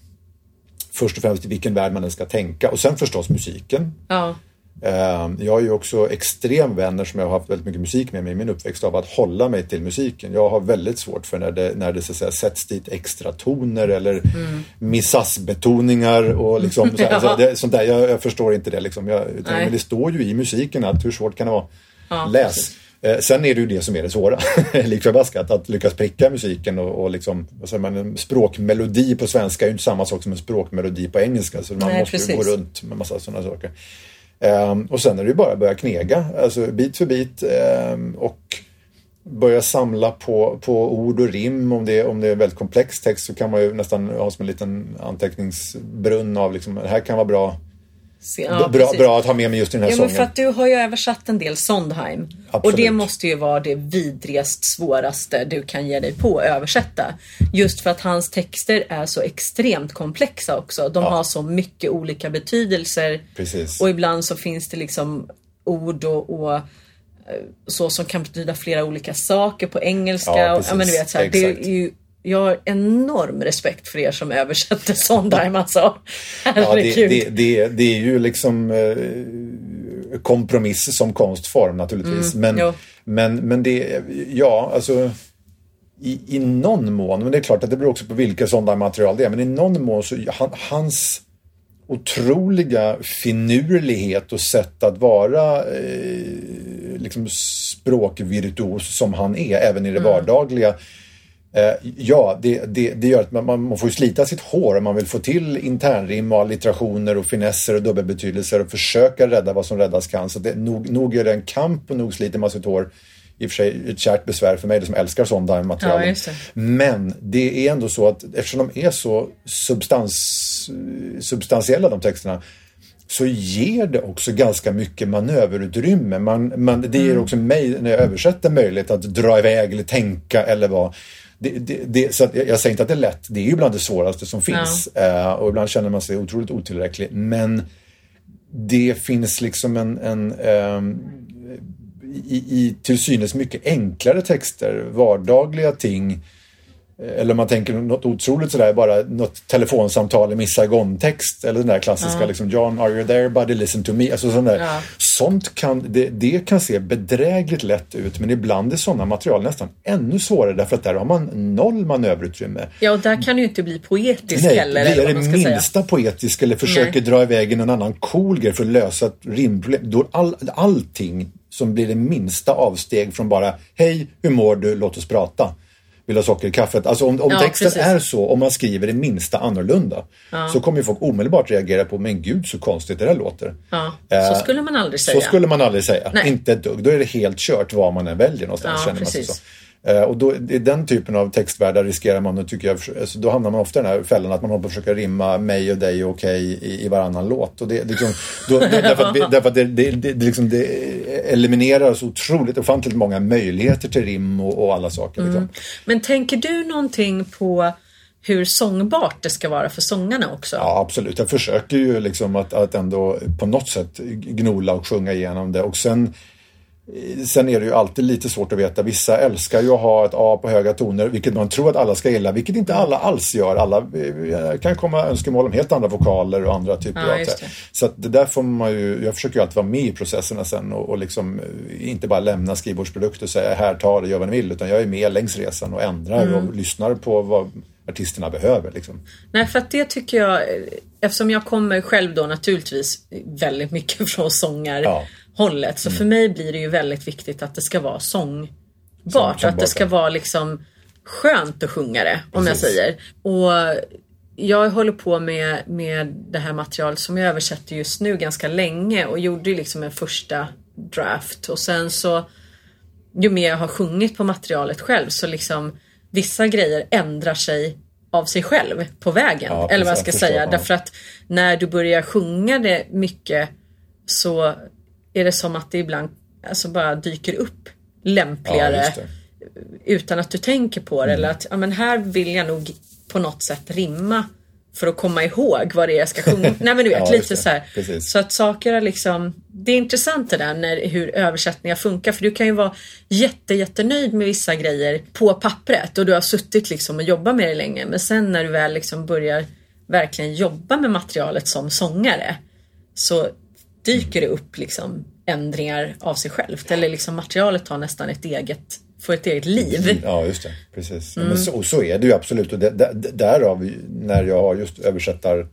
först och främst i vilken värld man ska tänka och sen förstås musiken. Ja. Ehm, jag har ju också extrem vänner som jag har haft väldigt mycket musik med mig i min uppväxt av att hålla mig till musiken. Jag har väldigt svårt för när det, när det så säga, sätts dit extra toner eller mm. missas-betoningar och liksom, så, <laughs> ja. så det, sånt där. Jag, jag, förstår inte det liksom. Jag, men det står ju i musiken att hur svårt kan det vara? Ja, Läs! Precis. Eh, sen är det ju det som är det svåra, <laughs> lik förbaskat, att lyckas pricka musiken och, och liksom, säger man, en språkmelodi på svenska är ju inte samma sak som en språkmelodi på engelska, så man Nej, måste precis. gå runt med massa sådana saker. Um, och sen är det ju bara att börja knega, alltså bit för bit um, och börja samla på, på ord och rim. Om det, om det är väldigt komplex text så kan man ju nästan ha som en liten anteckningsbrunn av liksom, det här kan vara bra Ja, bra, bra, att ha med mig just i den här ja, sången. Men för att du har ju översatt en del Sondheim. Absolut. Och det måste ju vara det vidrigast svåraste du kan ge dig på att översätta. Just för att hans texter är så extremt komplexa också. De ja. har så mycket olika betydelser. Precis. Och ibland så finns det liksom ord och, och eh, så som kan betyda flera olika saker på engelska. Ja, precis. och, ja, men du vet, så här, det är ju jag har enorm respekt för er som översätter Sondheim alltså. Ja, det, det, det, det, är ju liksom eh, kompromiss som konstform naturligtvis. Mm, men, men, men det, ja alltså i, i någon mån, men det är klart att det beror också på vilka Sondheim-material det är, men i någon mån så han, hans otroliga finurlighet och sätt att vara eh, liksom språkvirtuos som han är, även i det mm. vardagliga ja, det, det, det, gör att man, man får slita sitt hår om man vill få till internrim och allitterationer och finesser och dubbelbetydelser och försöka rädda vad som räddas kan. Så det, nog, nog är det en kamp och nog sliter man sitt hår. I och för sig ett kärt besvär för mig som älskar Sondheim-materialen. Ja, Men det är ändå så att eftersom de är så substans, substantiella de texterna så ger det också ganska mycket manöverutrymme. Man, man, det ger mm. också mig, när jag översätter, möjlighet att dra iväg eller tänka eller vad. Det, det, det, så jag, jag, säger inte att det är lätt, det är ju bland det svåraste som finns. Ja. Uh, och ibland känner man sig otroligt otillräcklig. Men det finns liksom en, en um, i, i till synes mycket enklare texter, vardagliga ting eller man tänker något otroligt sådär, bara något telefonsamtal i Miss Saigon-text eller den där klassiska ja. liksom John, are you there buddy, listen to me. Alltså, sån där. Ja. Sånt kan, det, det, kan se bedrägligt lätt ut men ibland är sådana material nästan ännu svårare därför att där har man noll manöverutrymme. Ja och där kan du ju inte bli poetisk Nej, heller. Nej, är det minsta säga. poetisk eller försöker Nej. dra iväg en annan cool grej för att lösa ett rimproblem, då all, allting som blir det minsta avsteg från bara Hej, hur mår du? Låt oss prata vill ha socker i kaffet. Alltså om, om ja, texten precis. är så, om man skriver det minsta annorlunda, ja. så kommer folk omedelbart reagera på, men gud så konstigt det där låter. Ja, eh, så skulle man aldrig säga. Så skulle man aldrig säga. Nej. Inte ett dugg. Då är det helt kört vad man än väljer någonstans. Ja, känner man sig så. Eh, och då, i den typen av textvärldar riskerar man, och tycker jag, alltså då hamnar man ofta i den här fällan att man håller på att försöka rimma mig och dig och okej okay i, i varannan låt. Och det, liksom, då, <laughs> därför att, därför att det, det, det, liksom, det eliminerar så otroligt ofantligt många möjligheter till rim och, och alla saker. Liksom. Mm. Men tänker du någonting på hur sångbart det ska vara för sångarna också? Ja, absolut. Jag försöker ju liksom att, att ändå på något sätt gnola och sjunga igenom det och sen Sen är det ju alltid lite svårt att veta. Vissa älskar ju att ha ett A på höga toner, vilket man tror att alla ska gilla, vilket inte alla alls gör. Alla eh, kan komma önskemål om helt andra vokaler och andra typer Ja, av det. Så att det där får man ju, jag försöker ju alltid vara med i processerna sen och, och liksom eh, inte bara lämna skrivbordsprodukter och säga här, ta det, gör vad ni vill, utan jag är med längs resan och ändrar Mm. och lyssnar på vad artisterna behöver. Liksom. Nej, för att det tycker jag, eftersom jag kommer själv då naturligtvis väldigt mycket <laughs> från sångarhållet. Så för mig blir det ju väldigt viktigt att det ska vara sångbart. Sång- att det ska vara liksom skönt att sjunga det, om jag Precis. säger. Och jag håller på med, med det här materialet som jag översätter just nu ganska länge och gjorde liksom en första draft och sen så ju mer jag har sjungit på materialet själv så liksom vissa grejer ändrar sig av sig själv på vägen. Ja, eller vad jag ska jag säga. ja. Därför att när du börjar sjunga det mycket så är det som att det ibland alltså bara dyker upp lämpligare Ja, utan att du tänker på det. Mm. Eller att ja, men här vill jag nog på något sätt rimma för att komma ihåg vad det är jag ska sjunga. <laughs> Nej men du vet, Ja, lite så här. Precis. Så att saker är liksom, det är intressant det där när, hur översättningar funkar. För du kan ju vara jätte, jättenöjd med vissa grejer på pappret och du har suttit liksom och jobbat med det länge. Men sen när du väl liksom börjar verkligen jobba med materialet som sångare så dyker det upp liksom ändringar av sig självt. Eller liksom materialet har nästan ett eget, får ett eget liv. Ja, just det. Precis. Mm. Men så, så är det ju absolut. Och det, det, därav, när jag har just översättar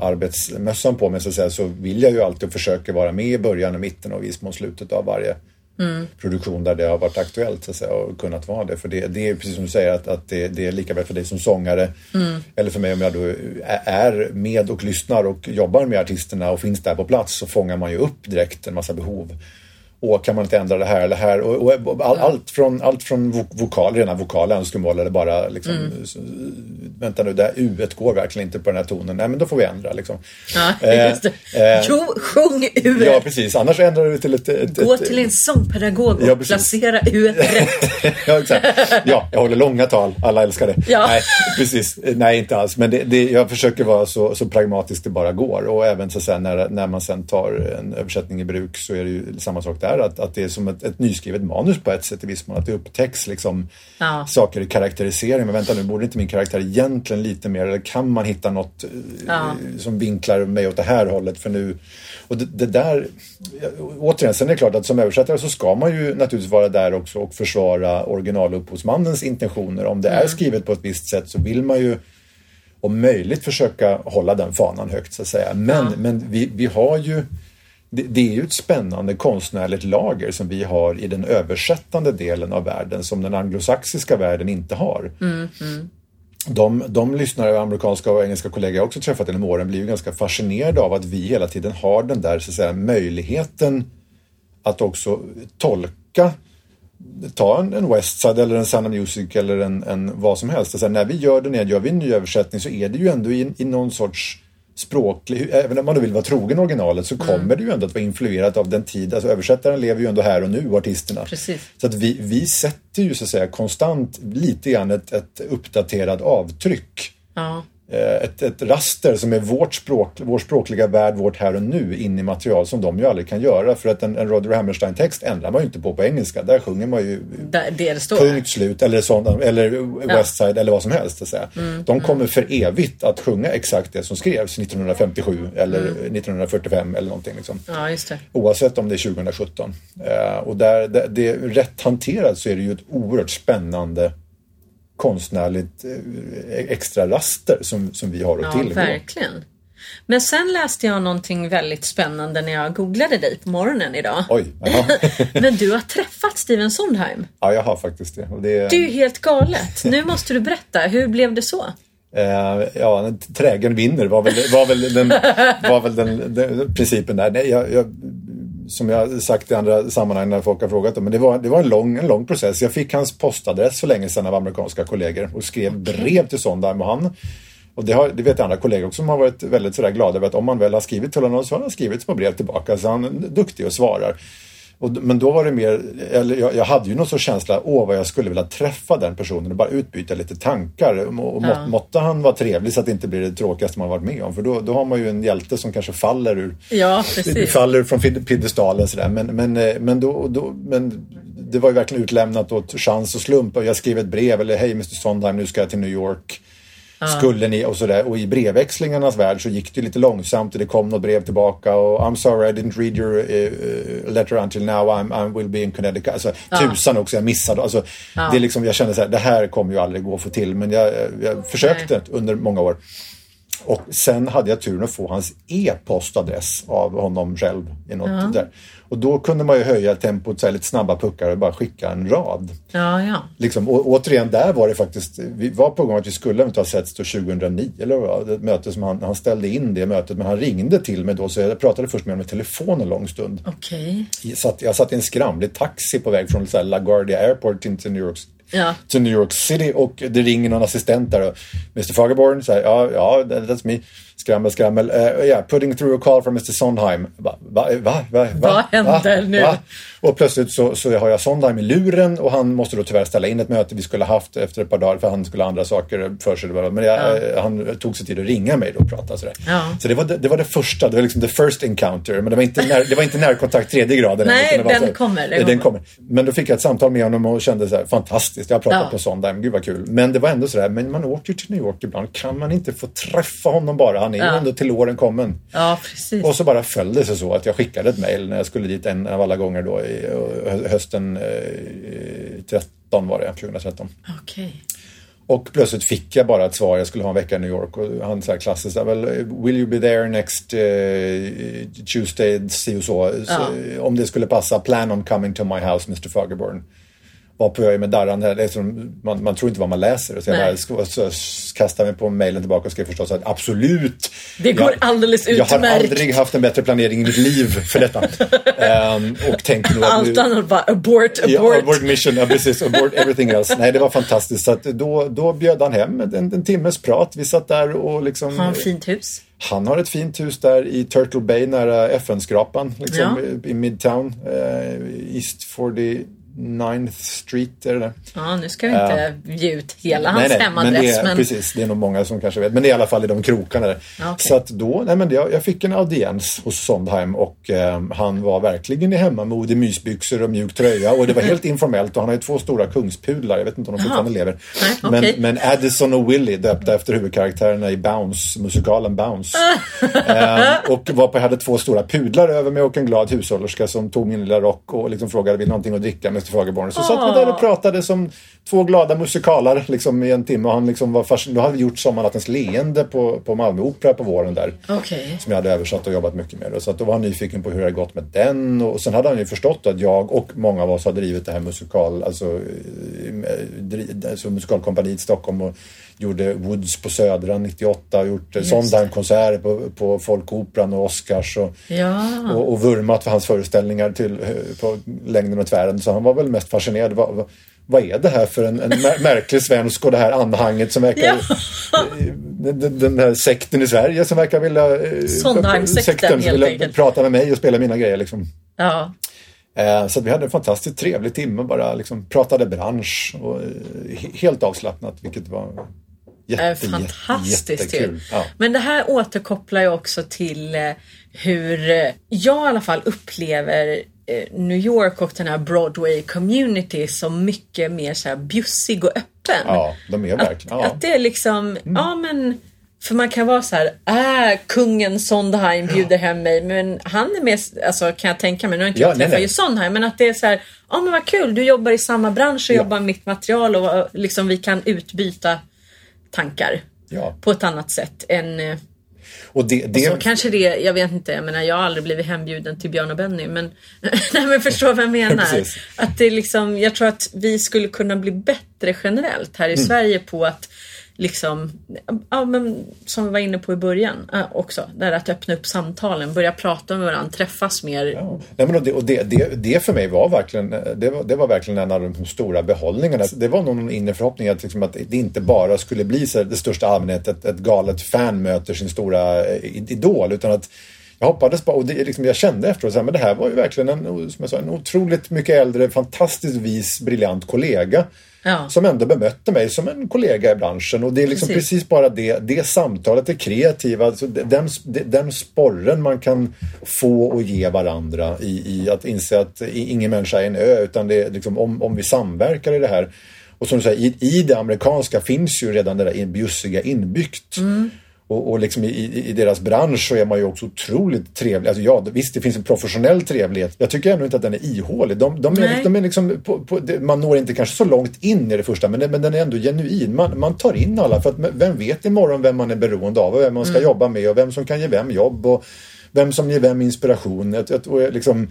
arbetsmössan på mig så, att säga, så vill jag ju alltid försöka vara med i början och mitten och i viss mån slutet av varje Mm. produktion där det har varit aktuellt så att säga, och kunnat vara det. För det, det är precis som du säger att, att det, det är lika väl för dig som sångare Mm. eller för mig om jag då är- är med och lyssnar och jobbar med artisterna och finns där på plats så fångar man ju upp direkt en massa behov. Och kan man inte ändra det här eller här? Och, och all, allt från, allt från vo- vokal, rena vokala önskemål eller bara liksom, Mm. vänta nu, det här U går verkligen inte på den här tonen. Nej, men då får vi ändra liksom. Ja, Eh, <laughs> just det. eh, Jo, sjung ur Ja, precis. Annars ändrar vi till ett... ett Gå ett, till en sångpedagog och Ja, placera ur <laughs> rätt. ja, exakt. ja, jag håller långa tal. Alla älskar det. Ja. Nej, precis. Nej, inte alls. Men det, det, jag försöker vara så, så pragmatisk det bara går. Och även så säga, när, när man sen tar en översättning i bruk så är det ju samma sak där. Att, att det är som ett, ett nyskrivet manus på ett sätt i viss mån. Att det upptäcks liksom Ja. saker i karaktärisering. Men vänta nu, borde inte min karaktär egentligen lite mer? Eller kan man hitta något eh, Ja. som vinklar mig åt det här hållet? För nu... Och det, det där... Återigen, sen är det klart att som översättare så ska man ju naturligtvis vara där också och försvara originalupphovsmannens intentioner. Om det är skrivet på ett visst sätt så vill man ju om möjligt försöka hålla den fanan högt så att säga. Men, men vi, vi har ju det, det är ju ett spännande konstnärligt lager som vi har i den översättande delen av världen som den anglosaxiska världen inte har. De, de lyssnare, amerikanska och engelska kollegor jag också träffat genom åren blir ju ganska fascinerade av att vi hela tiden har den där så att säga, möjligheten att också tolka ta en, en Westside eller en Sound of Music eller en, en vad som helst. Alltså, när vi gör det, när gör vi en ny översättning så är det ju ändå i, i någon sorts språklig, även om man då vill vara trogen originalet så kommer det ju ändå att vara influerat av den tid, alltså översättaren lever ju ändå här och nu, artisterna. Precis. Så att vi, vi sätter ju så att säga konstant lite grann ett, ett uppdaterat avtryck Ja. Eh, ett, ett raster som är vårt språk, vår språkliga värld, vårt här och nu in i material som de ju aldrig kan göra. För att en, en Roger Hammerstein-text ändrar man ju inte på på engelska. Där sjunger man ju Där, det det står. punkt slut eller, sånt, eller Westside eller vad som helst. Så. Mm, de kommer för evigt att sjunga exakt det som skrevs 1957 eller Mm. 1945 eller någonting. Liksom. Ja, just det. Oavsett om det är 2017. Eh, och där, det, det, rätt hanterat så är det ju ett oerhört spännande konstnärligt eh, extra raster som, som vi har att Ja, tillgå. verkligen. Men sen läste jag någonting väldigt spännande när jag googlade dig på morgonen idag. Oj. <laughs> Men du har träffat Steven Sondheim. ja, jag har faktiskt det. Och det Det är ju helt galet. Nu måste du berätta, hur blev det så? Eh, ja, en trägen vinner var väl, var väl, den, var väl den, den principen där. Nej, jag, jag, som jag sagt i andra sammanhang när folk har frågat om, men det var, det var en, lång, en lång process. Jag fick hans postadress för länge sedan av amerikanska kollegor och skrev brev till Sondheim och han och det, har, det vet andra kollegor också som har varit väldigt sådär glada över att om man väl har skrivit till honom så har han skrivit små brev tillbaka så han är duktig och svarar. Och, men då var det mer, eller jag, jag hade ju någon sorts känsla, åh vad jag skulle vilja träffa den personen och bara utbyta lite tankar. Och, och Ja. måtte han vara trevlig så att det inte blir det tråkigaste man varit med om. För då, då har man ju en hjälte som kanske faller ur Ja, <laughs> faller från piedestalen sådär. Men, men, eh, men, då, då, men det var ju verkligen utlämnat åt chans och slump. Och jag skrev ett brev, eller hej Mr Sondheim, nu ska jag till New York. Skulle ni och sådär. Och i brevväxlingarnas värld så gick det lite långsamt och det kom något brev tillbaka och I'm sorry I didn't read your eh, eh, letter until now, I'm, I will be in Connecticut. Alltså, Tusan också, jag missade. Alltså, det är liksom, jag kände så här, det här kommer ju aldrig gå att få till. Men jag, jag försökte under många år. Och sen hade jag turen att få hans e-postadress av honom själv. I något där. Och då kunde man ju höja tempot så här, lite snabba puckar och bara skicka en rad. Ja, ja. Liksom, och, återigen, där var det faktiskt, vi var på gång att vi skulle inte ha setts då 2009 eller vad ett möte som han, han ställde in det mötet men han ringde till mig då så jag pratade först med honom i telefon en lång stund. Okej. Jag satt, jag satt i en skramlig taxi på väg från så LaGuardia Airport till New York Ja. till New York City och det ringer någon assistent där och Mr Fagerborn säger ja, ja, that- that's me. Skrammel, skrammel. Uh, yeah, putting through a call from Mr Sondheim. Va, va, va, va, Vad händer nu? Och plötsligt så, så har jag Sondheim i luren och han måste då tyvärr ställa in ett möte vi skulle haft efter ett par dagar för han skulle ha andra saker för sig. Men jag, eh, han tog sig tid att ringa mig då och prata sådär. Ja. Så det var det, det var det första, det var liksom the first encounter. Men det var inte, när, det var inte närkontakt tredje graden. Nej, den så här- kommer, den Den kommer. Men då fick jag ett samtal med honom och kände så här, fantastiskt. Jag har pratat Ja. på Sondheim, gud vad kul. Men det var ändå så där, men man åker till New York ibland. Kan man inte få träffa honom bara? Han är ju Ja. ändå till åren kommen. Ja, precis. Och så bara föll det sig så att jag skickade ett mejl när jag skulle dit en av alla gånger då hösten eh, 13 var det, 2013. Okej. Och plötsligt fick jag bara ett svar, jag skulle ha en vecka i New York och han så här klassiskt, väl, will you be there next uh, Tuesday, si och så, så. Om det skulle passa, plan on coming to my house Mr Fagerborn. Varpå jag är med darrande, liksom, man, man tror inte vad man läser. Så jag bara så, så kastade mig på mejlen tillbaka och skrev förstås att absolut. Det går jag, alldeles Jag har utmärkt. aldrig haft en bättre planering i mitt liv för detta. <laughs> Ehm, och tänkte nog att Allt annat bara abort, Ja, abort. abort mission, ja, precis. Abort everything else. Nej, det var fantastiskt. Så då, då bjöd han hem en, en timmes prat. Vi satt där och liksom... Har han fint hus? Han har ett fint hus där i Turtle Bay nära FN-skrapan. Liksom, Ja. i, Midtown. Eh, East 49th Street är det där. Ja, nu ska vi inte ge ut hela hans nej, nej, hemadress. men det är, men... Precis, det är nog många som kanske vet. Men det är i alla fall i de krokarna där. Okej. Så att då, nej men det, jag fick en audiens hos Sondheim och eh, han var verkligen i hemmamod i mysbyxor och mjuk tröja och det var helt informellt och han har ju två stora kungspudlar, jag vet inte om de fortfarande lever. Nej, men, okej. men Addison och Willie döpta efter huvudkaraktärerna i Bounce, musikalen Bounce. <laughs> eh, och varpå jag hade två stora pudlar över mig och en glad hushållerska som tog min lilla rock och liksom frågade vill någonting att dricka Mr Fagerborn. Så satt vi där och pratade som två glada musikaler liksom, i en timme och han liksom var fascinerad. Då hade vi gjort Sommarnattens leende på, på Malmö Opera på våren där. Okej. Som jag hade översatt och jobbat mycket med. Så att då var han nyfiken på hur det hade gått med den. Och sen hade han ju förstått att jag och många av oss har drivit det här musikal, alltså, eh, alltså musikalkompaniet i Stockholm och gjorde Woods på Södra 98 och gjort eh, Sondheim-konserter på, på Folkoperan och Oscars och, Ja. och, och vurmat för hans föreställningar till, eh, på längden och tvären. Så han var väl mest fascinerad. Vad, vad, är det här för en, en mär- märklig svensk och det här anhanget som verkar... Ja. <laughs> Den, den- här sekten i Sverige som verkar vilja... eh, Sondheim-sekten, helt enkelt. prata med mig och spela mina grejer liksom. Ja. Så vi hade en fantastiskt trevlig timme bara liksom pratade bransch och he- helt avslappnat vilket var jätte, är fantastiskt jättekul. Ja. Men det här återkopplar ju också till eh, hur eh, jag i alla fall upplever eh, New York och den här Broadway community som mycket mer så här bjussig och öppen. ja, de är verkligen... Ja. Att det är liksom, ja men för man kan vara så här, äh, kungen Sondheim bjuder hem mig, men han är med, alltså kan jag tänka mig, nu har inte Ja, jag träffat ju Sondheim, men att det är så här, ja men vad kul, du jobbar i samma bransch och Ja. jobbar med mitt material och eh, liksom vi kan utbyta tankar Ja. på ett annat sätt än eh, Och det, det, så kanske det, jag vet inte, jag menar jag har aldrig blivit hembjuden till Björn och Benny men, <laughs> nej men förstår vad jag menar. Att det liksom, jag tror att vi skulle kunna bli bättre generellt här i Mm. Sverige på att liksom, ja men som vi var inne på i början äh, också, där att öppna upp samtalen, börja prata med varandra, träffas mer. Ja. Nej, men och det, och det, det, det för mig var verkligen, eh, det var, det var verkligen en av de stora behållningarna. Det var nog någon inre förhoppning att, liksom att det inte bara skulle bli så det största allmänhet, ett, ett galet fan möter sin stora eh, idol, utan att Jag hoppades bara, och det, liksom, jag kände efteråt att det här var ju verkligen en, som jag sa, en otroligt mycket äldre, fantastiskt vis, briljant kollega. Ja. Som ändå bemötte mig som en kollega i branschen. Och det är liksom Precis. precis, bara det, det samtalet, det kreativa, alltså den, den sporren man kan få och ge varandra i, i att inse att ingen människa är en ö, utan det är liksom, om, om vi samverkar i det här. Och som du säger, i, i det amerikanska finns ju redan det där bjussiga inbyggt. Och, och liksom i, i, deras bransch så är man ju också otroligt trevlig. Alltså ja, visst det finns en professionell trevlighet. Jag tycker ändå inte att den är ihålig. De, de är, de är liksom på, på, man når inte kanske så långt in i det första men, men den är ändå genuin. Man, man tar in alla för att vem vet imorgon vem man är beroende av och vem man ska jobba med och vem som kan ge vem jobb och vem som ger vem inspiration. Jag, jag, och liksom,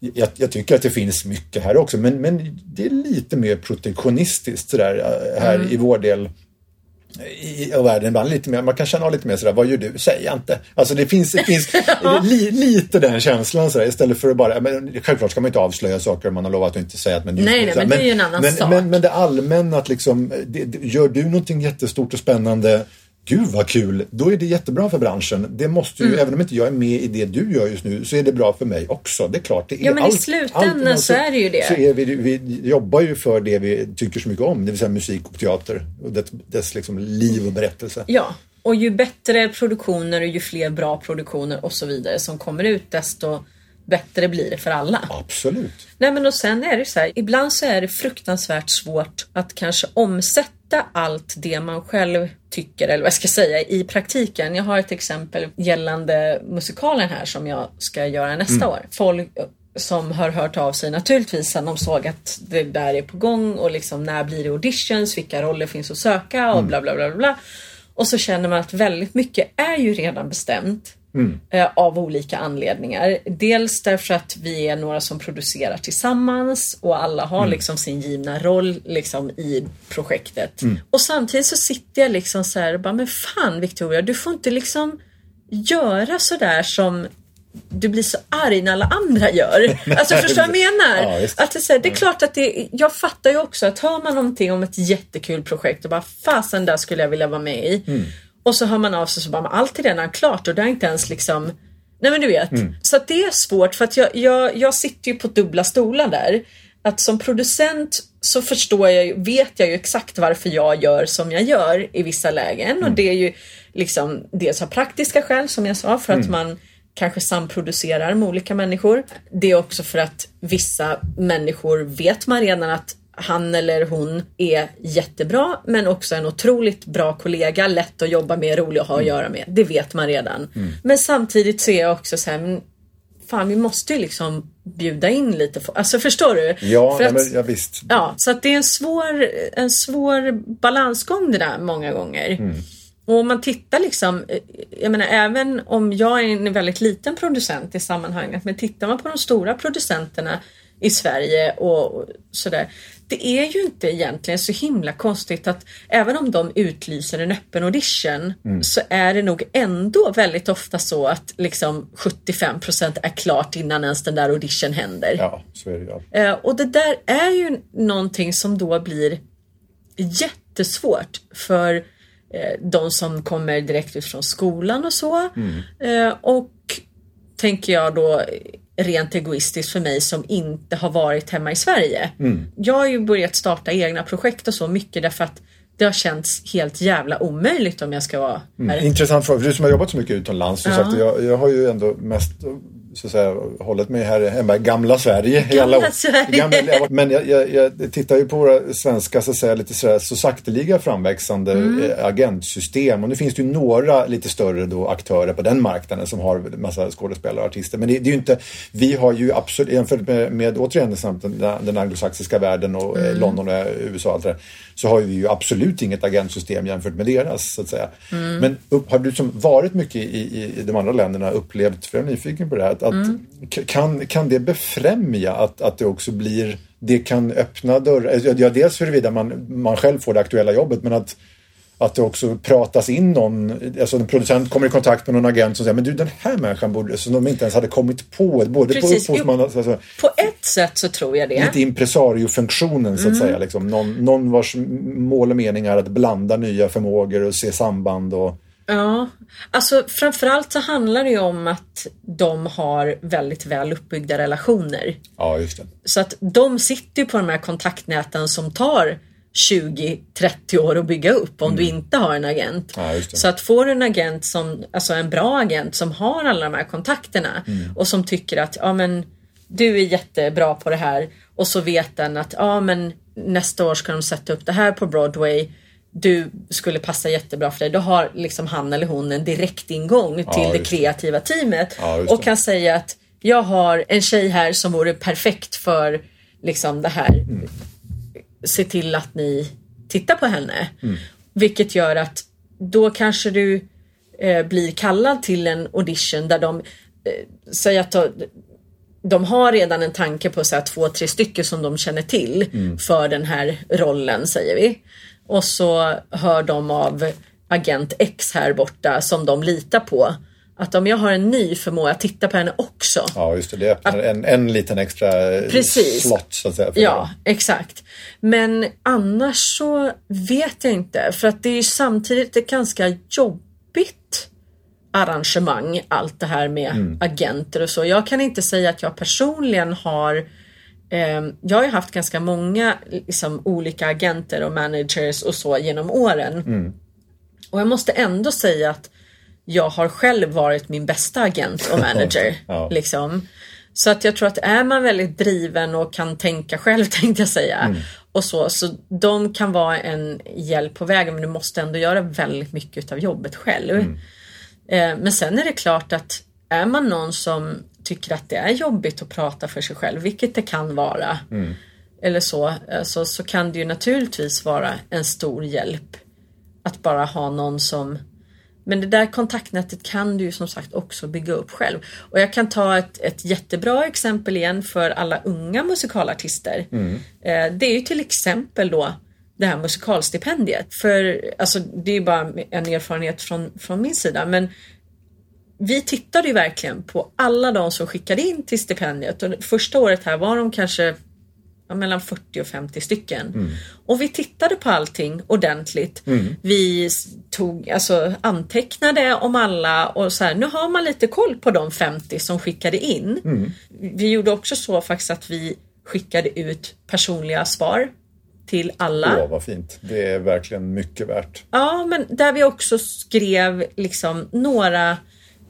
jag, jag tycker att det finns mycket här också men, men det är lite mer protektionistiskt sådär, äh, här i vår del i världen ibland lite mer, man kan känna av lite mer sådär, vad gör du? Säg inte. Alltså det finns, det finns <laughs> li, lite den känslan sådär istället för att bara, men självklart ska man inte avslöja saker man har lovat att inte säga. att Men Nej, nej, men det är ju en annan men, sak. Men, men det allmänna att liksom, det, gör du någonting jättestort och spännande Gud vad kul! Då är det jättebra för branschen. Det måste ju, Mm. även om inte jag är med i det du gör just nu, så är det bra för mig också. Det är klart. Det är Ja, men i allt- slutändan allt- så är det ju det. Så är vi, vi jobbar ju för det vi tycker så mycket om, det vill säga musik och teater. Och dess, dess liksom liv och berättelse. Ja, och ju bättre produktioner och ju fler bra produktioner och så vidare som kommer ut desto bättre blir det för alla. Absolut. Nej men och sen är det så här, ibland så är det fruktansvärt svårt att kanske omsätta allt det man själv tycker, eller vad jag ska säga, i praktiken. Jag har ett exempel gällande musikalen här som jag ska göra nästa år. Folk som har hört av sig naturligtvis sen de såg att det där är på gång och liksom när blir det auditions, vilka roller finns att söka och bla bla bla bla. bla. Och så känner man att väldigt mycket är ju redan bestämt. Eh, av olika anledningar. Dels därför att vi är några som producerar tillsammans och alla har liksom sin givna roll liksom i projektet. Och samtidigt så sitter jag liksom så här och bara, men fan Victoria, du får inte liksom göra sådär som du blir så arg när alla andra gör. <laughs> Alltså förstår du vad jag menar? Ja, att det, så här, det är klart att det, jag fattar ju också att hör man någonting om ett jättekul projekt och bara fasen där skulle jag vilja vara med i. Och så hör man av sig så bara, allt är redan klart och det har inte ens liksom Nej men du vet. Så att det är svårt för att jag, jag, jag sitter ju på dubbla stolar där. Att som producent så förstår jag ju, vet jag ju exakt varför jag gör som jag gör i vissa lägen. Och det är ju liksom dels av praktiska skäl som jag sa för att man kanske samproducerar med olika människor. Det är också för att vissa människor vet man redan att han eller hon är jättebra men också en otroligt bra kollega, lätt att jobba med, rolig att ha att göra med. Det vet man redan. Men samtidigt så är jag också så här, fan vi måste ju liksom bjuda in lite. folk. Alltså förstår du? Ja, För att- men, ja visst. Ja, så att det är en svår, en svår balansgång det där många gånger. Och om man tittar liksom, jag menar även om jag är en väldigt liten producent i sammanhanget, men tittar man på de stora producenterna i Sverige och sådär. Det är ju inte egentligen så himla konstigt att även om de utlyser en öppen audition så är det nog ändå väldigt ofta så att liksom 75% är klart innan ens den där audition händer. Ja, så är det ju. Eh, och det där är ju någonting som då blir jättesvårt för eh, de som kommer direkt ut från skolan och så. Eh, och tänker jag då rent egoistiskt för mig som inte har varit hemma i Sverige. Jag har ju börjat starta egna projekt och så mycket därför att det har känts helt jävla omöjligt om jag ska vara här. Intressant fråga, för du som har jobbat så mycket utomlands. Ja. sagt, jag, jag har ju ändå mest så att säga, hållit mig här hemma i gamla Sverige. år. Sverige. Gamla, men jag, jag, jag tittar ju på våra svenska så, att säga, lite sådär, så sakteliga framväxande Mm. eh, agentsystem. Och nu finns det ju några lite större då, aktörer på den marknaden som har massa skådespelare och artister. Men det, det är ju inte, vi har ju absolut, jämfört med, med återigen den, den anglosaxiska världen och Mm. eh, London och USA och allt det där, så har vi ju absolut inget agentsystem jämfört med deras. Så att säga. Mm. Men upp, har du som varit mycket i, i, i de andra länderna upplevt, för jag är nyfiken på det här, att, att Mm. kan, kan det befrämja att, att det också blir, det kan öppna dörrar, ja, ja, dels huruvida man, man själv får det aktuella jobbet men att att det också pratas in någon, alltså en producent kommer i kontakt med någon agent som säger men du den här människan borde, som de inte ens hade kommit på, både Precis. på upphovsman, alltså, På ett sätt så tror jag det. lite impresario-funktionen så att säga. Liksom. Någon, någon vars mål och mening är att blanda nya förmågor och se samband och Ja, alltså framförallt så handlar det ju om att de har väldigt väl uppbyggda relationer. Ja, just det. Så att de sitter ju på de här kontaktnäten som tar 20-30 år att bygga upp om du inte har en agent. Mm. Ja, så att får du en agent som, alltså en bra agent som har alla de här kontakterna Mm. och som tycker att ja men du är jättebra på det här och så vet den att ja men nästa år ska de sätta upp det här på Broadway. Du skulle passa jättebra för dig. Då har liksom han eller hon en direkt ingång till det just det. kreativa teamet Ja, och det. kan säga att jag har en tjej här som vore perfekt för liksom det här se till att ni tittar på henne. Vilket gör att då kanske du eh, blir kallad till en audition där de eh, säger att de, har redan en tanke på så här, två, tre stycken som de känner till för den här rollen säger vi. Och så hör de av agent X här borta som de litar på. Att om jag har en ny förmår jag titta på henne också. Ja, just det. Det öppnar en, en liten extra Precis. slott så att säga. Ja, dem. exakt. Men annars så vet jag inte. För att det är samtidigt ett ganska jobbigt arrangemang. Allt det här med Mm. agenter och så. Jag kan inte säga att jag personligen har jag har ju haft ganska många liksom, olika agenter och managers och så genom åren. Mm. Och jag måste ändå säga att jag har själv varit min bästa agent och <laughs> manager. Ja. liksom. Så att jag tror att är man väldigt driven och kan tänka själv <laughs> tänkte jag säga. Mm. Och så, så de kan vara en hjälp på vägen men du måste ändå göra väldigt mycket av jobbet själv. Mm. Eh, men sen är det klart att är man någon som tycker att det är jobbigt att prata för sig själv, vilket det kan vara. Mm. Eller så, eh, så, så kan det ju naturligtvis vara en stor hjälp att bara ha någon som men det där kontaktnätet kan du ju som sagt också bygga upp själv. Och jag kan ta ett, ett jättebra exempel igen för alla unga musikalartister. Eh, det är ju till exempel då det här musikalstipendiet. För alltså, det är ju bara en erfarenhet från, från min sida. Men vi tittade ju verkligen på alla de som skickade in till stipendiet. Och första året här var de kanske ja, mellan 40 och 50 stycken. Och vi tittade på allting ordentligt. Vi s- tog, alltså, antecknade om alla och så här, nu har man lite koll på de 50 som skickade in. Vi gjorde också så faktiskt att vi skickade ut personliga svar till alla. Åh, vad fint. Det är verkligen mycket värt. Ja, men där vi också skrev liksom några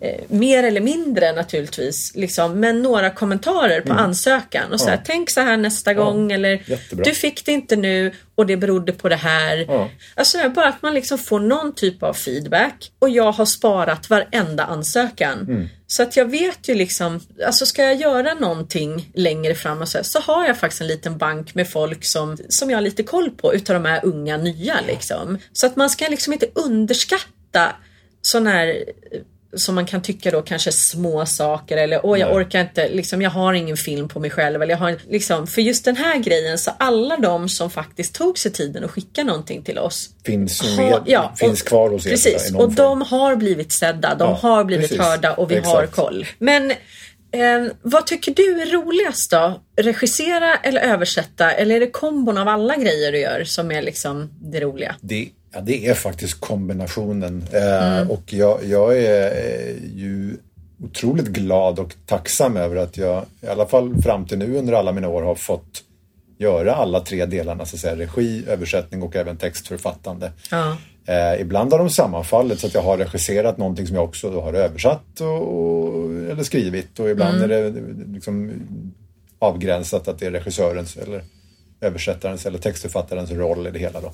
eh, mer eller mindre naturligtvis, liksom, men några kommentarer på ansökan och så här, Mm. Ja. tänk så här nästa gång eller jättebra. du fick det inte nu och det berodde på det här. Ja. Alltså bara att man liksom får någon typ av feedback och jag har sparat varenda ansökan. Mm. Så att jag vet ju liksom, alltså ska jag göra någonting längre fram och så, här, så har jag faktiskt en liten bank med folk som, som jag har lite koll på utav de här unga nya liksom. Så att man ska liksom inte underskatta sådana här eh, som man kan tycka då kanske små saker eller åh jag Nej. orkar inte, liksom jag har ingen film på mig själv eller jag har liksom, för just den här grejen så alla de som faktiskt tog sig tiden att skicka någonting till oss Finns, ju har- med, ja, finns och- kvar hos er. Precis, och de har blivit sedda, de Ja, har blivit precis. hörda och vi har Exakt. koll. Men eh, vad tycker du är roligast då? Regissera eller översätta? Eller är det kombon av alla grejer du gör som är liksom det roliga? Det, ja, det är faktiskt kombinationen. Eh, Mm. Och jag, jag är eh, ju otroligt glad och tacksam över att jag i alla fall fram till nu under alla mina år har fått göra alla tre delarna, så att säga, regi, översättning och även textförfattande. Ja. Eh, ibland har de sammanfallit så att jag har regisserat någonting som jag också har översatt och, eller skrivit och ibland är det liksom avgränsat att det är regissörens eller översättarens eller textförfattarens roll i det hela. Då.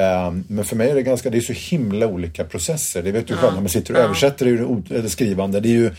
Eh, men för mig är det ganska, det är så himla olika processer. Det vet du själv, när man sitter och översätter är det o- eller skrivande. Det är ju,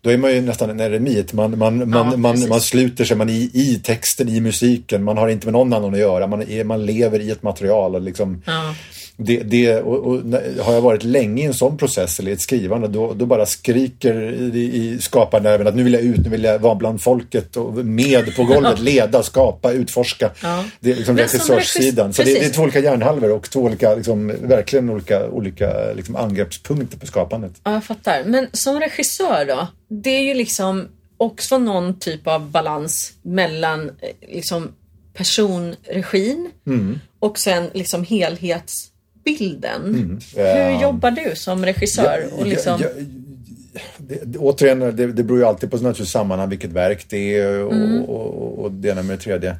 då är man ju nästan en eremit. Man, man, man, man, precis. man sluter sig man i, i texten, i musiken. Man har inte med någon annan att göra. Man, är, man lever i ett material. Och liksom, Ja. Det, det, och, och, har jag varit länge i en sån process eller i ett skrivande då, då bara skriker i, i skaparnerven att nu vill jag ut, nu vill jag vara bland folket och med på golvet, <laughs> leda, skapa, utforska. Ja. Det är liksom regissörssidan. regissör- Så det, det är två olika hjärnhalvor och två olika, liksom, verkligen olika, olika liksom, angreppspunkter på skapandet. Ja, jag fattar. Men som regissör då? Det är ju liksom också någon typ av balans mellan eh, liksom personregin och sen liksom bilden. Mm. Hur jobbar du som regissör? och liksom... jag, det, det, återigen, det, det beror ju alltid på naturligtvis sammanhang, vilket verk det är och, Mm. och, och, och det ena med det tredje.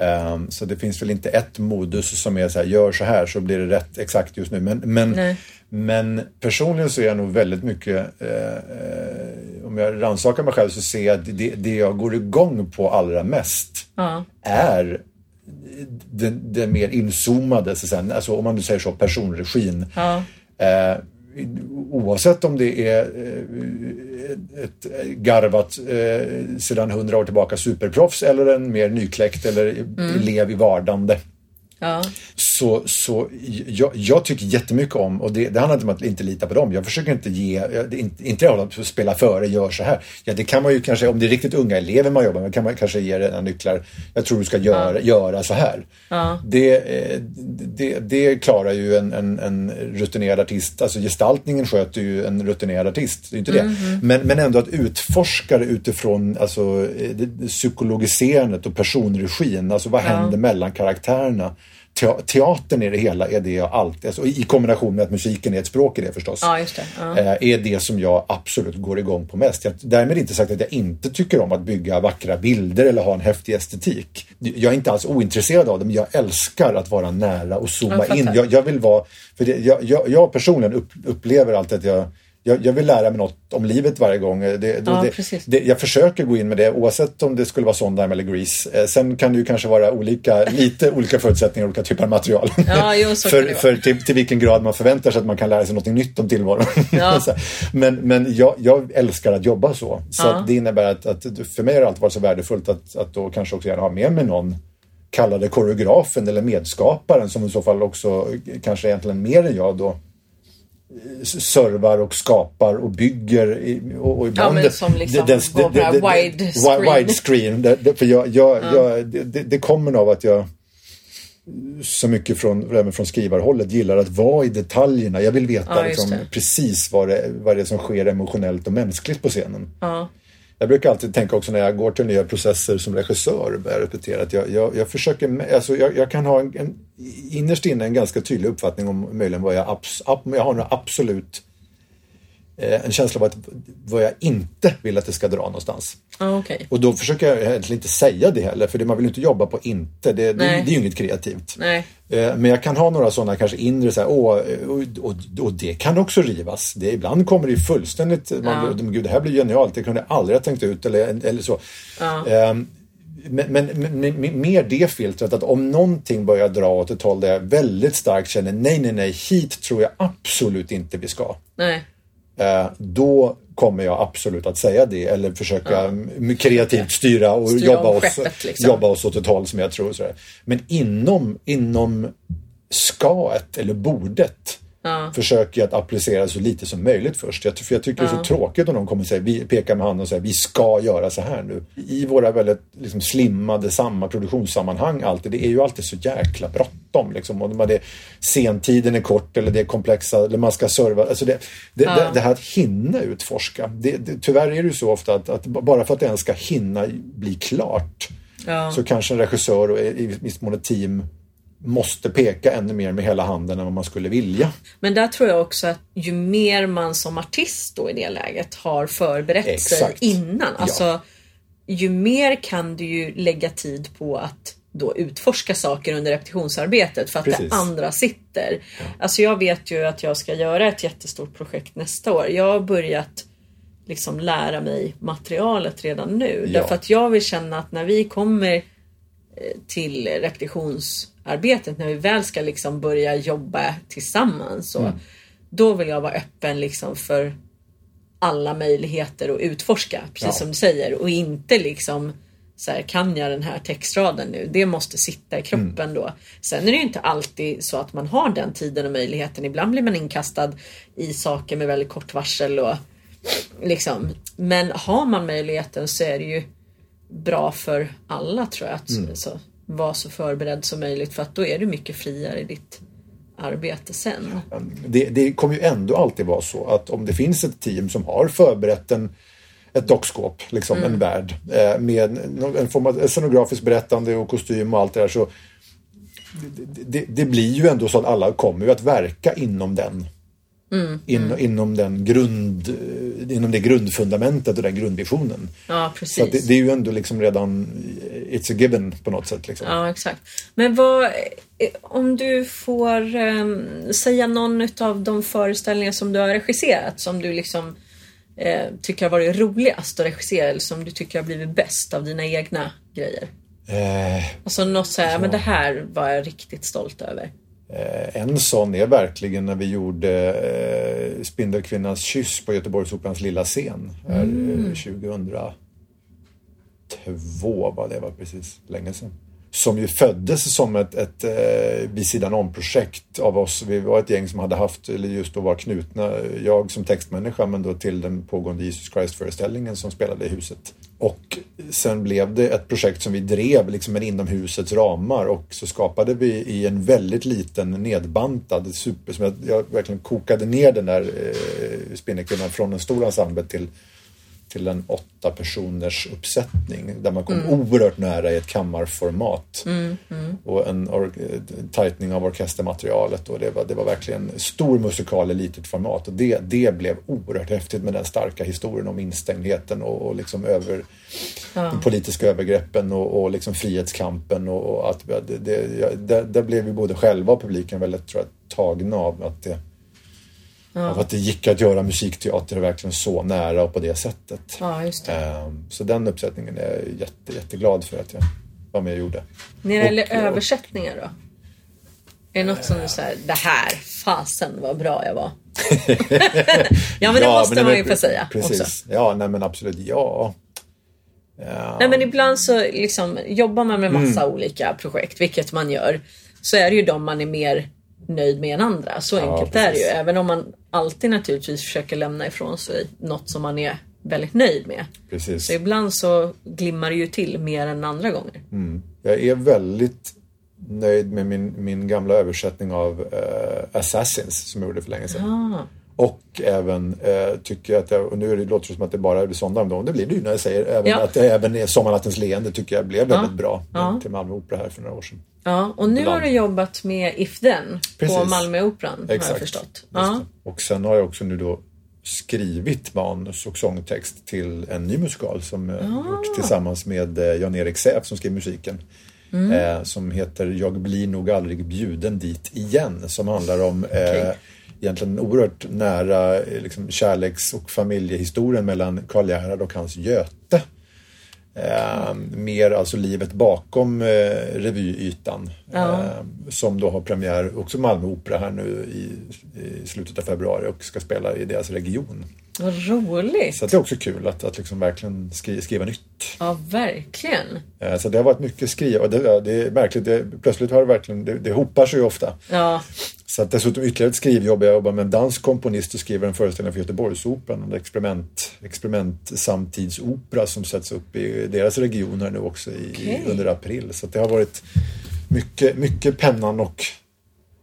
Ehm, så det finns väl inte ett modus som är så här, gör så här så blir det rätt exakt just nu. Men, men, men personligen så är jag nog väldigt mycket, eh, om jag rannsakar mig själv så ser jag att det, det jag går igång på allra mest Ja. är den, den mer inzoomade, så säga, alltså om man nu säger så, personregin. Ja. Eh, oavsett om det är eh, ett garvat eh, sedan hundra år tillbaka superproffs eller en mer nykläckt eller elev i vardande. Ja. Så, så jag, jag tycker jättemycket om, och det, det handlar inte om att inte lita på dem. Jag försöker inte ge, inte, inte det att spela före, gör så här. Ja, det kan man ju kanske, om det är riktigt unga elever man jobbar med, kan man kanske ge den nycklar. Jag tror du ska göra, göra så här. Det, eh, det, det klarar ju en, en, en rutinerad artist, alltså gestaltningen sköter ju en rutinerad artist. Det är inte det. Men, men ändå att utforska det utifrån alltså, eh, det, det psykologiserandet och personregin, alltså vad händer mellan karaktärerna? Te- Teatern i det hela är det jag alltid, alltså, i kombination med att musiken är ett språk i det förstås, Ja, det. Ja. eh, är det som jag absolut går igång på mest. Jag, därmed inte sagt att jag inte tycker om att bygga vackra bilder eller ha en häftig estetik. Jag är inte alls ointresserad av det, men jag älskar att vara nära och zooma Jag in. Jag, jag vill vara, för det, jag, jag, personligen upp, upplever alltid att jag jag, jag vill lära mig något om livet varje gång. Det, Ja, det, det, jag försöker gå in med det oavsett om det skulle vara Sondheim eller Grease. Eh, sen kan det ju kanske vara olika, lite <laughs> olika förutsättningar, olika typer av material. Ja, jo, för för till, till vilken grad man förväntar sig att man kan lära sig något nytt om tillvaron. Ja. <laughs> Men men jag, jag älskar att jobba så. Så Ja. det innebär att, att för mig har det alltid varit så värdefullt att, att då kanske också gärna ha med mig någon kalla det koreografen eller medskaparen som i så fall också kanske egentligen mer än jag då servar och skapar och bygger och, och ibland... men som liksom den- på det här widescreen. wi- widescreen. Det, för jag, jag, jag, det, det- kommer av att jag så mycket från, även från skrivarhållet gillar att vara i detaljerna. Jag vill veta Ja, liksom, precis vad det, vad det är som sker emotionellt och mänskligt på scenen. Ja. Jag brukar alltid tänka också när jag går till nya processer som regissör och börjar repetera att jag, jag, jag försöker, alltså jag, jag kan ha en, en, innerst inne en ganska tydlig uppfattning om möjligen vad jag, abs, ab, jag har några absolut en känsla av att vad jag inte vill att det ska dra någonstans. Ja, okej. Och då försöker jag egentligen inte säga det heller, för det, man vill inte jobba på inte. Det, det, det är ju inget kreativt. Nej. Eh, Men jag kan ha några sådana kanske inre så här, åh, och, och, och det kan också rivas. Det, ibland kommer det ju fullständigt, man, gud det här blir genialt, det kunde jag aldrig ha tänkt ut eller, eller så. Ehm, Men, men, men, men mer det filtret att om någonting börjar dra åt ett håll där jag väldigt starkt känner nej, nej, nej, hit tror jag absolut inte vi ska. Nej. Eh, då kommer jag absolut att säga det eller försöka m- kreativt styra och Styra jobba, oss, skeppet, liksom. jobba oss åt ett håll som jag tror. Men inom, inom skaet eller bordet försöker jag att applicera så lite som möjligt först. Jag, för jag tycker det är så tråkigt om någon kommer och säger, vi pekar med handen och säger vi ska göra så här nu. I våra väldigt liksom, slimmade samma produktionssammanhang alltid, det är ju alltid så jäkla bråttom. Liksom. Och det, sentiden är kort eller det är komplexa, eller man ska serva. Alltså det, det, det, det här att hinna utforska. Det, tyvärr är det ju så ofta att, att bara för att det ens ska hinna bli klart Ja. så kanske en regissör och i viss mån ett team måste peka ännu mer med hela handen än vad man skulle vilja. Men där tror jag också att ju mer man som artist då i det läget har förberett sig Exakt. innan. Alltså, ju mer kan du ju lägga tid på att då utforska saker under repetitionsarbetet för att Precis. det andra sitter. Alltså jag vet ju att jag ska göra ett jättestort projekt nästa år. Jag har börjat liksom lära mig materialet redan nu. Ja. Därför att jag vill känna att när vi kommer eh, till repetitionsarbetet, när vi väl ska liksom börja jobba tillsammans. Så, Då vill jag vara öppen liksom för alla möjligheter att utforska, precis Ja. som du säger. Och inte liksom så här, kan jag den här textraden nu? Det måste sitta i kroppen då. Sen är det inte alltid så att man har den tiden och möjligheten. Ibland blir man inkastad i saker med väldigt kort varsel och liksom. Men har man möjligheten så är det ju bra för alla tror jag att så, vara så förberedd som möjligt för att då är du mycket friare i ditt arbete sen. Det, det kommer ju ändå alltid vara så att om det finns ett team som har förberett en, ett dockskåp, liksom Mm. en värld, eh, med en form av scenografiskt berättande och kostym och allt det där så det, det, det blir ju ändå så att alla kommer ju att verka inom den Mm, in, Inom, den grund, inom det grundfundamentet och den grundvisionen. Ja, Så precis. att det, det är ju ändå liksom redan, it's a given på något sätt. Liksom. Ja, exakt. Men vad, om du får ehm, säga någon av de föreställningar som du har regisserat som du liksom eh, tycker har varit roligast att regissera eller som du tycker har blivit bäst av dina egna grejer? Eh, Alltså något så här, men det här var jag riktigt stolt över. Eh, En sån är verkligen när vi gjorde eh, Spindelkvinnans kyss på Göteborgsoperans lilla scen. Mm. eh, 2002 var det var precis länge sedan. Som ju föddes som ett, ett eh, vid sidan om-projekt av oss. Vi var ett gäng som hade haft, eller just då var knutna, jag som textmänniska men då till den pågående Jesus Christ-föreställningen som spelade i huset. Och sen blev det ett projekt som vi drev liksom inom husets ramar och så skapade vi i en väldigt liten nedbantad super som jag, jag verkligen kokade ner den där eh, Spindelkvinnan från en stor ensemble till till en åtta personers uppsättning där man kom oerhört nära i ett kammarformat. Och en tightning av orkestermaterialet och det var, det var verkligen stor musikal i litet format och det, det blev oerhört häftigt med den starka historien om instängdheten och, och liksom över de politiska övergreppen och, och liksom frihetskampen och, och att det, det, ja, där, där blev vi både själva och publiken väldigt tror jag, tagna av att det av att det gick att göra musikteater verkligen så nära och på det sättet. Ja, just det. Ehm, Så den uppsättningen är jag jätte, jätteglad för att jag var med och gjorde. När det gäller och- översättningar då? Är det något som du säger, det här, fasen vad bra jag var? <laughs> ja men det måste men man ju få säga Precis. också. Ja, nej men absolut ja. Nej men ibland så liksom jobbar man med massa Mm. olika projekt, vilket man gör, så är det ju de man är mer nöjd med än andra. Så enkelt är det ju. Även om man alltid naturligtvis försöker lämna ifrån sig något som man är väldigt nöjd med. Precis. Så ibland så glimmar det ju till mer än andra gånger. Jag är väldigt nöjd med min, min gamla översättning av eh, Assassins som jag gjorde för länge sedan. Ah, Och även eh, tycker jag att jag, och nu är det, låter det som att det bara är sådana om. Det blir det ju när jag säger även Ja. att även Sommarnattens leende tycker jag blev väldigt Ja. bra Ja. till Malmö Opera här för några år sedan. ja, och nu har du jobbat med If Then på Precis. Malmöoperan har jag förstått. Ja. Och sen har jag också nu då skrivit manus och sångtext till en ny musikal som jag Ah. gjort tillsammans med eh, Jan-Erik Säf som skrev musiken. Mm. Eh, som heter Jag blir nog aldrig bjuden dit igen. Som handlar om eh, Okej. Egentligen oerhört nära eh, liksom, kärleks och familjehistorien mellan Karl Gerhard och hans Göte. Eh, mer alltså livet bakom eh, revyytan. Ja. Eh, som då har premiär också Malmö Opera här nu i, i slutet av februari och ska spela i deras region. Vad roligt! Så det är också kul att, att liksom verkligen skri, skriva nytt. Ja, verkligen. Eh, så det har varit mycket skriva och det, det är märkligt. Det, plötsligt har det verkligen, det, det hopar sig ju ofta. Ja, Så att dessutom ytterligare ett skrivjobb. Jag jobbar med en dansk komponist och skriver en föreställning för Göteborgsoperan. En experiment, experiment samtidsopera som sätts upp i deras region här nu också i, Okej. under april. Så att det har varit mycket, mycket pennan och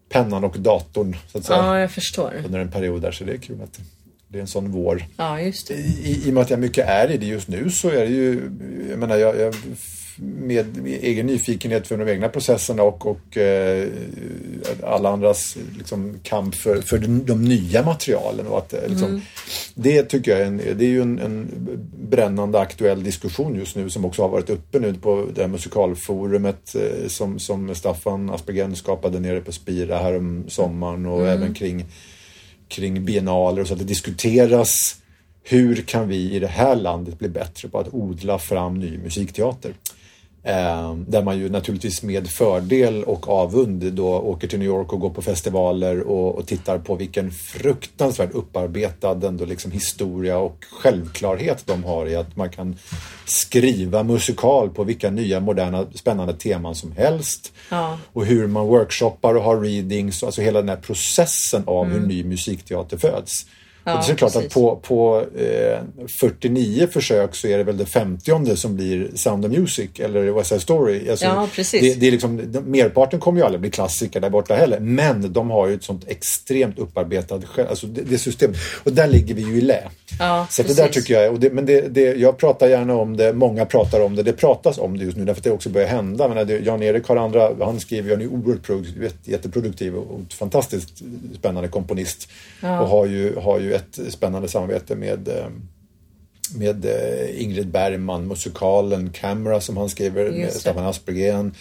pennan och datorn så att säga, ja, jag förstår. under en period där. Så det är kul att det, är en sån vår. Ja, just det. I, I och med att jag mycket är i det just nu så är det ju, jag menar, jag, jag med egen nyfikenhet för de egna processerna och, och eh, alla andras liksom, kamp för, för de, de nya materialen. Och att, eh, liksom, Det tycker jag är, en, det är ju en, en brännande aktuell diskussion just nu som också har varit uppe nu på det här musikalforumet eh, som, som Staffan Aspergen skapade nere på Spira här om sommaren och även kring kring biennaler och så att det diskuteras hur kan vi i det här landet bli bättre på att odla fram ny musikteater? Eh, där man ju naturligtvis med fördel och avund då åker till New York och går på festivaler och, och tittar på vilken fruktansvärt upparbetad ändå liksom historia och självklarhet de har i att man kan skriva musikal på vilka nya moderna spännande teman som helst. Ja. Och hur man workshoppar och har readings, alltså hela den här processen av hur ny musikteater föds. Ja, och det är klart precis. att på, på eh, 49 försök så är det väl det 50 som blir Sound of Music eller West Side Story. Alltså, Ja, precis. Det, det är liksom, merparten kommer ju aldrig bli klassiker där borta heller. Men de har ju ett sånt extremt upparbetat alltså det, det systemet. Och där ligger vi ju i lä. Ja, så det där tycker jag, och det, men det, det, jag pratar gärna om det, många pratar om det, det pratas om det just nu därför att det också börjar hända. Men det, Jan-Erik har andra, han skriver, han är oerhört produktiv, jätteproduktiv och fantastiskt spännande komponist. Ja. Och har ju, har ju ett spännande samarbete med eh, med eh, Ingrid Bergman, musikalen Camera som han skriver med. Staffan Aspergren.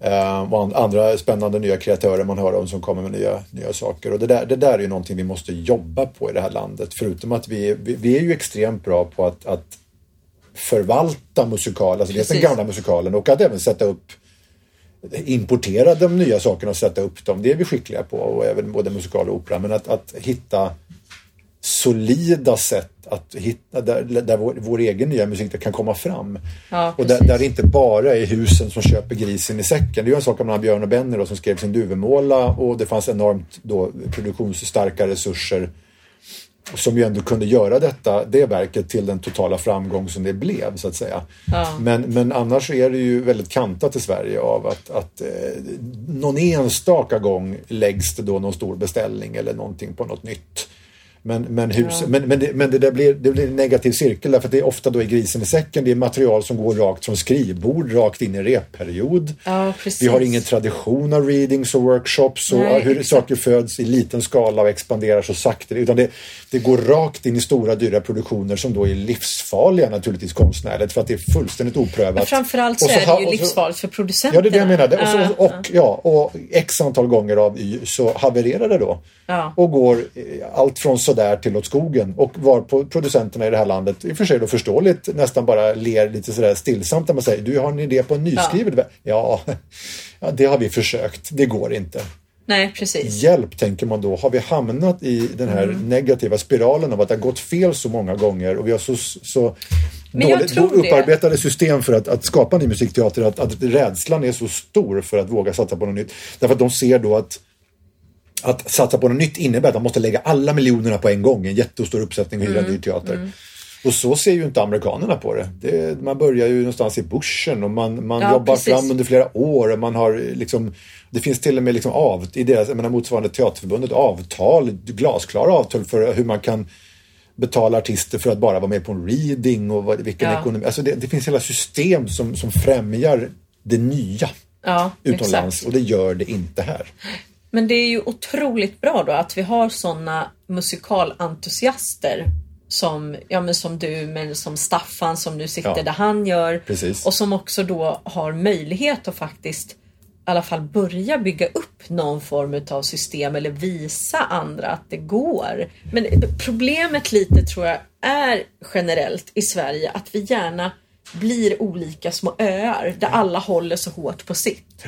Eh, och an- andra spännande nya kreatörer man hör om som kommer med nya, nya saker. Och det där, det där är ju någonting vi måste jobba på i det här landet. Förutom att vi, vi, vi är ju extremt bra på att, att förvalta musikal, alltså dels den Precis. gamla musikalen och att även sätta upp importera de nya sakerna och sätta upp dem. Det är vi skickliga på och även både musikal och opera. Men att, att hitta solida sätt att hitta där, där vår, vår egen nya musik kan komma fram. Ja, och där, där det inte bara är husen som köper grisen i säcken. Det är ju en sak om Björn och Benny då, som skrev sin Duvemåla och det fanns enormt då produktionsstarka resurser som ju ändå kunde göra detta, det verket till den totala framgång som det blev så att säga. Ja. Men, men annars är det ju väldigt kantat i Sverige av att, att eh, någon enstaka gång läggs det då någon stor beställning eller någonting på något nytt. Men, men, hus, men, men, det, men det där blir, det blir en negativ cirkel därför att det är ofta då i grisen i säcken. Det är material som går rakt från skrivbord, rakt in i repperiod. Ja. Vi har ingen tradition av readings och workshops och Nej, hur exakt. saker föds i liten skala och expanderar så sakta. Utan det, det går rakt in i stora dyra produktioner som då är livsfarliga naturligtvis konstnärligt för att det är fullständigt oprövat. Men framförallt så Och är det ju och så- livsfarligt för producenterna. Ja, det är det jag menade. Och, Ja, så, och, ja, och x antal gånger av Y så havererar det då. Ja. Och går eh, allt från sådär till åt skogen. Och var på producenterna i det här landet, i och för sig då förståeligt, nästan bara ler lite sådär stillsamt när man säger du har en idé på en nyskriven ja. ja, ja, det har vi försökt. Det går inte. Nej, precis. Hjälp, tänker man då. Har vi hamnat i den här Mm. negativa spiralen av att det har gått fel så många gånger och vi har så, så dåligt, tror det. upparbetade system för att, att skapa ny musikteater att, att rädslan är så stor för att våga satsa på något nytt. Därför att de ser då att att satsa på något nytt innebär att man måste lägga alla miljonerna på en gång, en jättestor uppsättning och hyra Mm, dyr teater. Och så ser ju inte amerikanerna på det. det man börjar ju någonstans i bushen och man, man Ja, jobbar precis. fram under flera år och man har liksom Det finns till och med liksom av, i deras, jag menar motsvarande Teaterförbundet, avtal, glasklara avtal för hur man kan betala artister för att bara vara med på en reading och vad, vilken Ja. ekonomi. Alltså det, det finns hela system som, som främjar det nya Ja, utomlands exakt. och det gör det inte här. Men det är ju otroligt bra då att vi har sådana musikalentusiaster som, ja, men som du, men som Staffan som nu sitter Ja. där han gör. Precis. Och som också då har möjlighet att faktiskt i alla fall börja bygga upp någon form av system eller visa andra att det går. Men problemet lite tror jag är generellt i Sverige att vi gärna blir olika små öar där alla håller så hårt på sitt.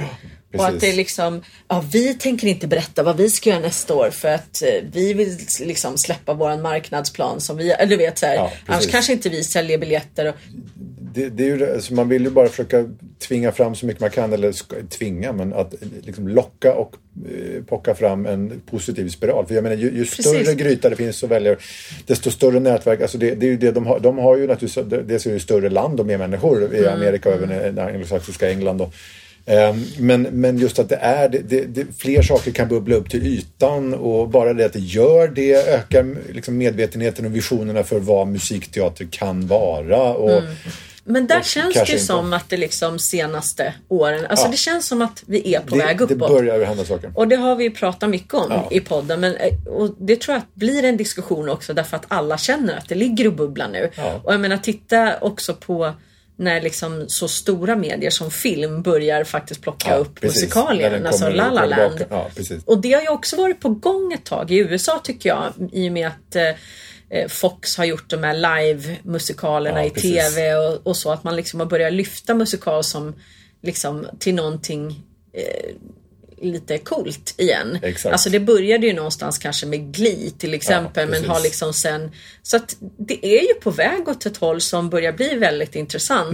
Och att det är liksom, ja vi tänker inte berätta vad vi ska göra nästa år för att eh, vi vill liksom släppa våran marknadsplan som vi, eller du vet så här, Ja, annars kanske inte vi säljer biljetter. Och, det, det är ju, alltså man vill ju bara försöka tvinga fram så mycket man kan, eller ska, tvinga, men att liksom locka och eh, pocka fram en positiv spiral. För jag menar, ju, ju Precis. större gryta det finns att välja, desto större nätverk. Alltså det, det är ju det de har. De har ju naturligtvis, dels är det ju större land och mer människor i Mm, Amerika och även i anglosaxiska England. Då. Ehm, Men, men just att det är, det, det, fler saker kan bubbla upp till ytan och bara det att det gör det ökar liksom medvetenheten och visionerna för vad musikteater kan vara. Och, men där känns det ju inte. som att det liksom senaste åren, alltså Ja. det känns som att vi är på väg det, det uppåt. börjar ju hända saker. Och det har vi ju pratat mycket om Ja. i podden. Men, eh, och det tror jag blir en diskussion också därför att alla känner att det ligger och bubblar nu. Ja. Och jag menar titta också på när liksom så stora medier som film börjar faktiskt plocka Ja, upp precis. När musikalien, alltså La La. Land. Ja. Och det har ju också varit på gång ett tag i USA tycker jag i och med att eh, Fox har gjort de här live-musikalerna Ja, i precis. TV och, och så att man liksom har börjat lyfta musikal som liksom till någonting eh, lite coolt igen. Exakt. Alltså det började ju någonstans kanske med Glee till exempel Ja, men har liksom sen så att det är ju på väg åt ett håll som börjar bli väldigt intressant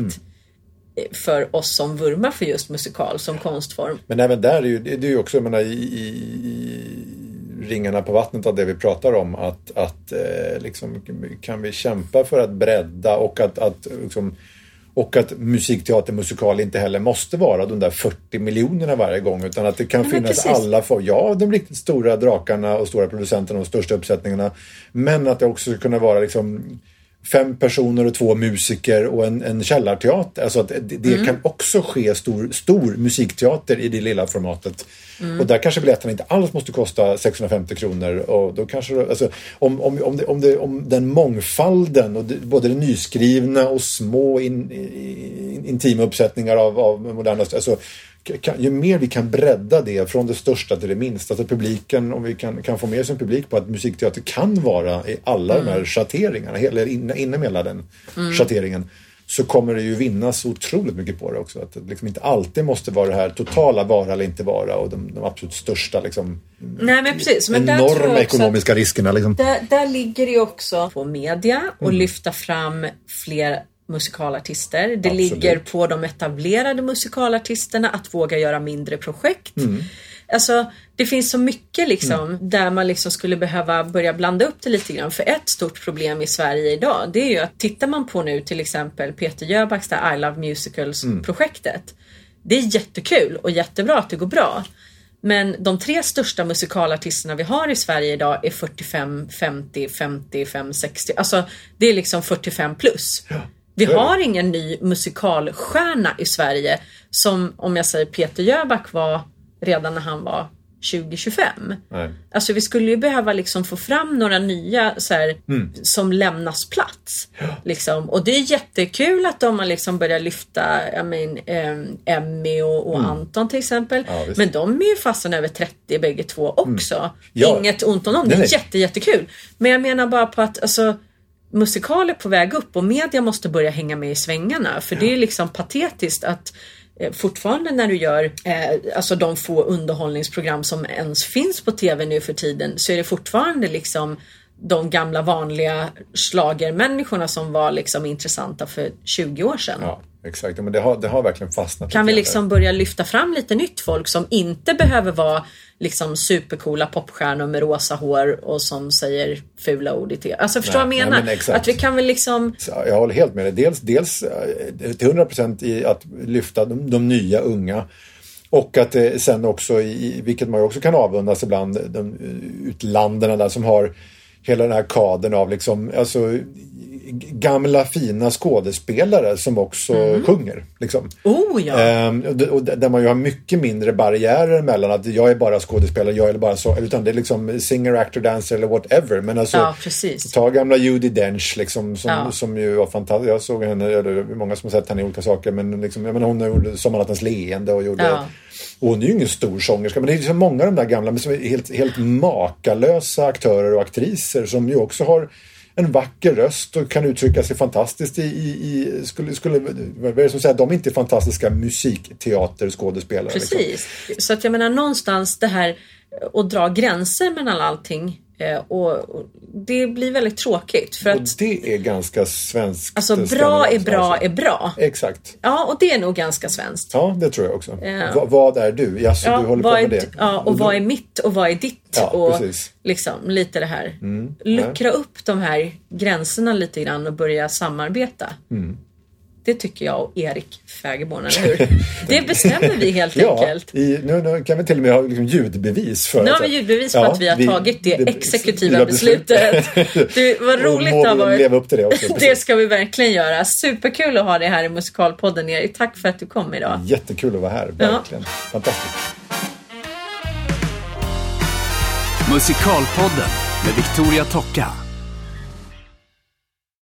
Mm. eh, för oss som vurmar för just musikal som konstform. Men även där är ju, det är ju också, jag menar, i, i ringarna på vattnet av det vi pratar om, att, att eh, liksom, kan vi kämpa för att bredda och att, att liksom, Och att musikteater, musikal inte heller måste vara de där 40 miljonerna varje gång utan att det kan men finnas precis. alla former. Ja, de riktigt stora drakarna och stora producenterna och största uppsättningarna. Men att det också ska kunna vara liksom fem personer och två musiker och en, en källarteater. Alltså att det, Mm. kan också ske stor, stor musikteater i det lilla formatet. Mm. Och där kanske biljetterna inte alls måste kosta 650 kronor. Och då kanske, alltså, om, om, om, det, om, det, om den mångfalden och det, både det nyskrivna och små in, in, intima uppsättningar av, av moderna... Alltså, kan, ju mer vi kan bredda det från det största till det minsta, alltså publiken, om vi kan, kan få med en publik på att musikteater kan vara i alla de här schatteringarna, hela, in, inom hela den schatteringen, så kommer det ju vinnas otroligt mycket på det också. Att det liksom inte alltid måste vara det här totala vara eller inte vara och de, de absolut största liksom, Nej men precis. Men enorma ekonomiska riskerna. Liksom. Där, där ligger det ju också på media och Mm. lyfta fram fler musikalartister. Det Absolut. ligger på de etablerade musikalartisterna att våga göra mindre projekt. Mm. Alltså, det finns så mycket liksom där man liksom skulle behöva börja blanda upp det lite grann. För ett stort problem i Sverige idag, det är ju att tittar man på nu till exempel Peter Jöbacks där I Love Musicals Mm. projektet. Det är jättekul och jättebra att det går bra. Men de tre största musikalartisterna vi har i Sverige idag är 45, 50, 55, 60. Alltså det är liksom 45 plus. Vi har ingen ny musikalstjärna i Sverige som om jag säger Peter Jöback var redan när han var 2025. Nej. Alltså vi skulle ju behöva liksom få fram några nya så här, Mm. som lämnas plats. Liksom. Och det är jättekul att de har liksom börjat lyfta jag men, eh, Emmy och, och Anton till exempel. Mm. Ja. Men de är ju fastan över 30 bägge två också. Ja. Inget ont om dem, det är jätte, jättekul. Men jag menar bara på att alltså, musikal är på väg upp och media måste börja hänga med i svängarna. För det är liksom patetiskt att eh, fortfarande när du gör eh, alltså de få underhållningsprogram som ens finns på tv nu för tiden så är det fortfarande liksom de gamla vanliga schlagermänniskorna som var liksom intressanta för 20 år sedan. Ja, exakt. Ja, Men det har, det har verkligen fastnat. Kan vi liksom börja lyfta fram lite nytt folk som inte behöver vara liksom supercoola popstjärnor med rosa hår och som säger fula ord i tv. Alltså förstår du vad Nej, jag nej, menar? men att vi kan väl liksom Jag håller helt med dig. Dels, dels eh, till 100 procent i att lyfta de, de nya unga. Och att eh, sen också, i, vilket man ju också kan avundas ibland, de eh, utlanderna där som har hela den här kadern av liksom, alltså gamla fina skådespelare som också sjunger. Liksom. Oh ja! Ehm, och där man ju har mycket mindre barriärer mellan att jag är bara skådespelare, jag är bara så, utan det är liksom singer, actor, dancer eller whatever. Men alltså, Ja, precis. ta gamla Judi Dench liksom, som, Ja. som ju var fantastisk. Jag såg henne, eller många som har sett henne i olika saker, men liksom, jag menar, hon gjorde Sommarnattens leende och gjorde Ja. och hon är ju ingen stor sångerska, men det är ju så många av de där gamla, men som är helt, helt makalösa aktörer och aktriser som ju också har en vacker röst och kan uttrycka sig fantastiskt i, i, i skulle, skulle, vad är det som säger att de inte är fantastiska musikteaterskådespelare? Liksom. Precis. Så att jag menar någonstans det här att dra gränser mellan allting och, och det blir väldigt tråkigt för Och att det är ganska svenskt. alltså bra är bra är bra. Exakt. Ja, och det är nog ganska svenskt. Ja, det tror jag också. Ja. Va, vad är du? Jaså, Ja, du håller på med det? ja, och vad är mitt och vad är ditt? Ja, och precis. liksom lite det här. Luckra upp de här gränserna lite grann och börja samarbeta. Mm. Det tycker jag och Erik Fägerborn, eller hur? <laughs> Det bestämmer vi helt Ja, enkelt. i, nu, nu kan vi till och med ha liksom ljudbevis för Nu har att- vi ljudbevis på Ja, att vi har vi- tagit det, det- exekutiva ja, beslutet. <laughs> Du, vad roligt det har varit. leva upp till det också. <laughs> Det ska vi verkligen göra. Superkul att ha dig här i Musikalpodden Erik. Tack för att du kom idag. Jättekul att vara här, verkligen. Fantastiskt. Musikalpodden med Victoria Tocka.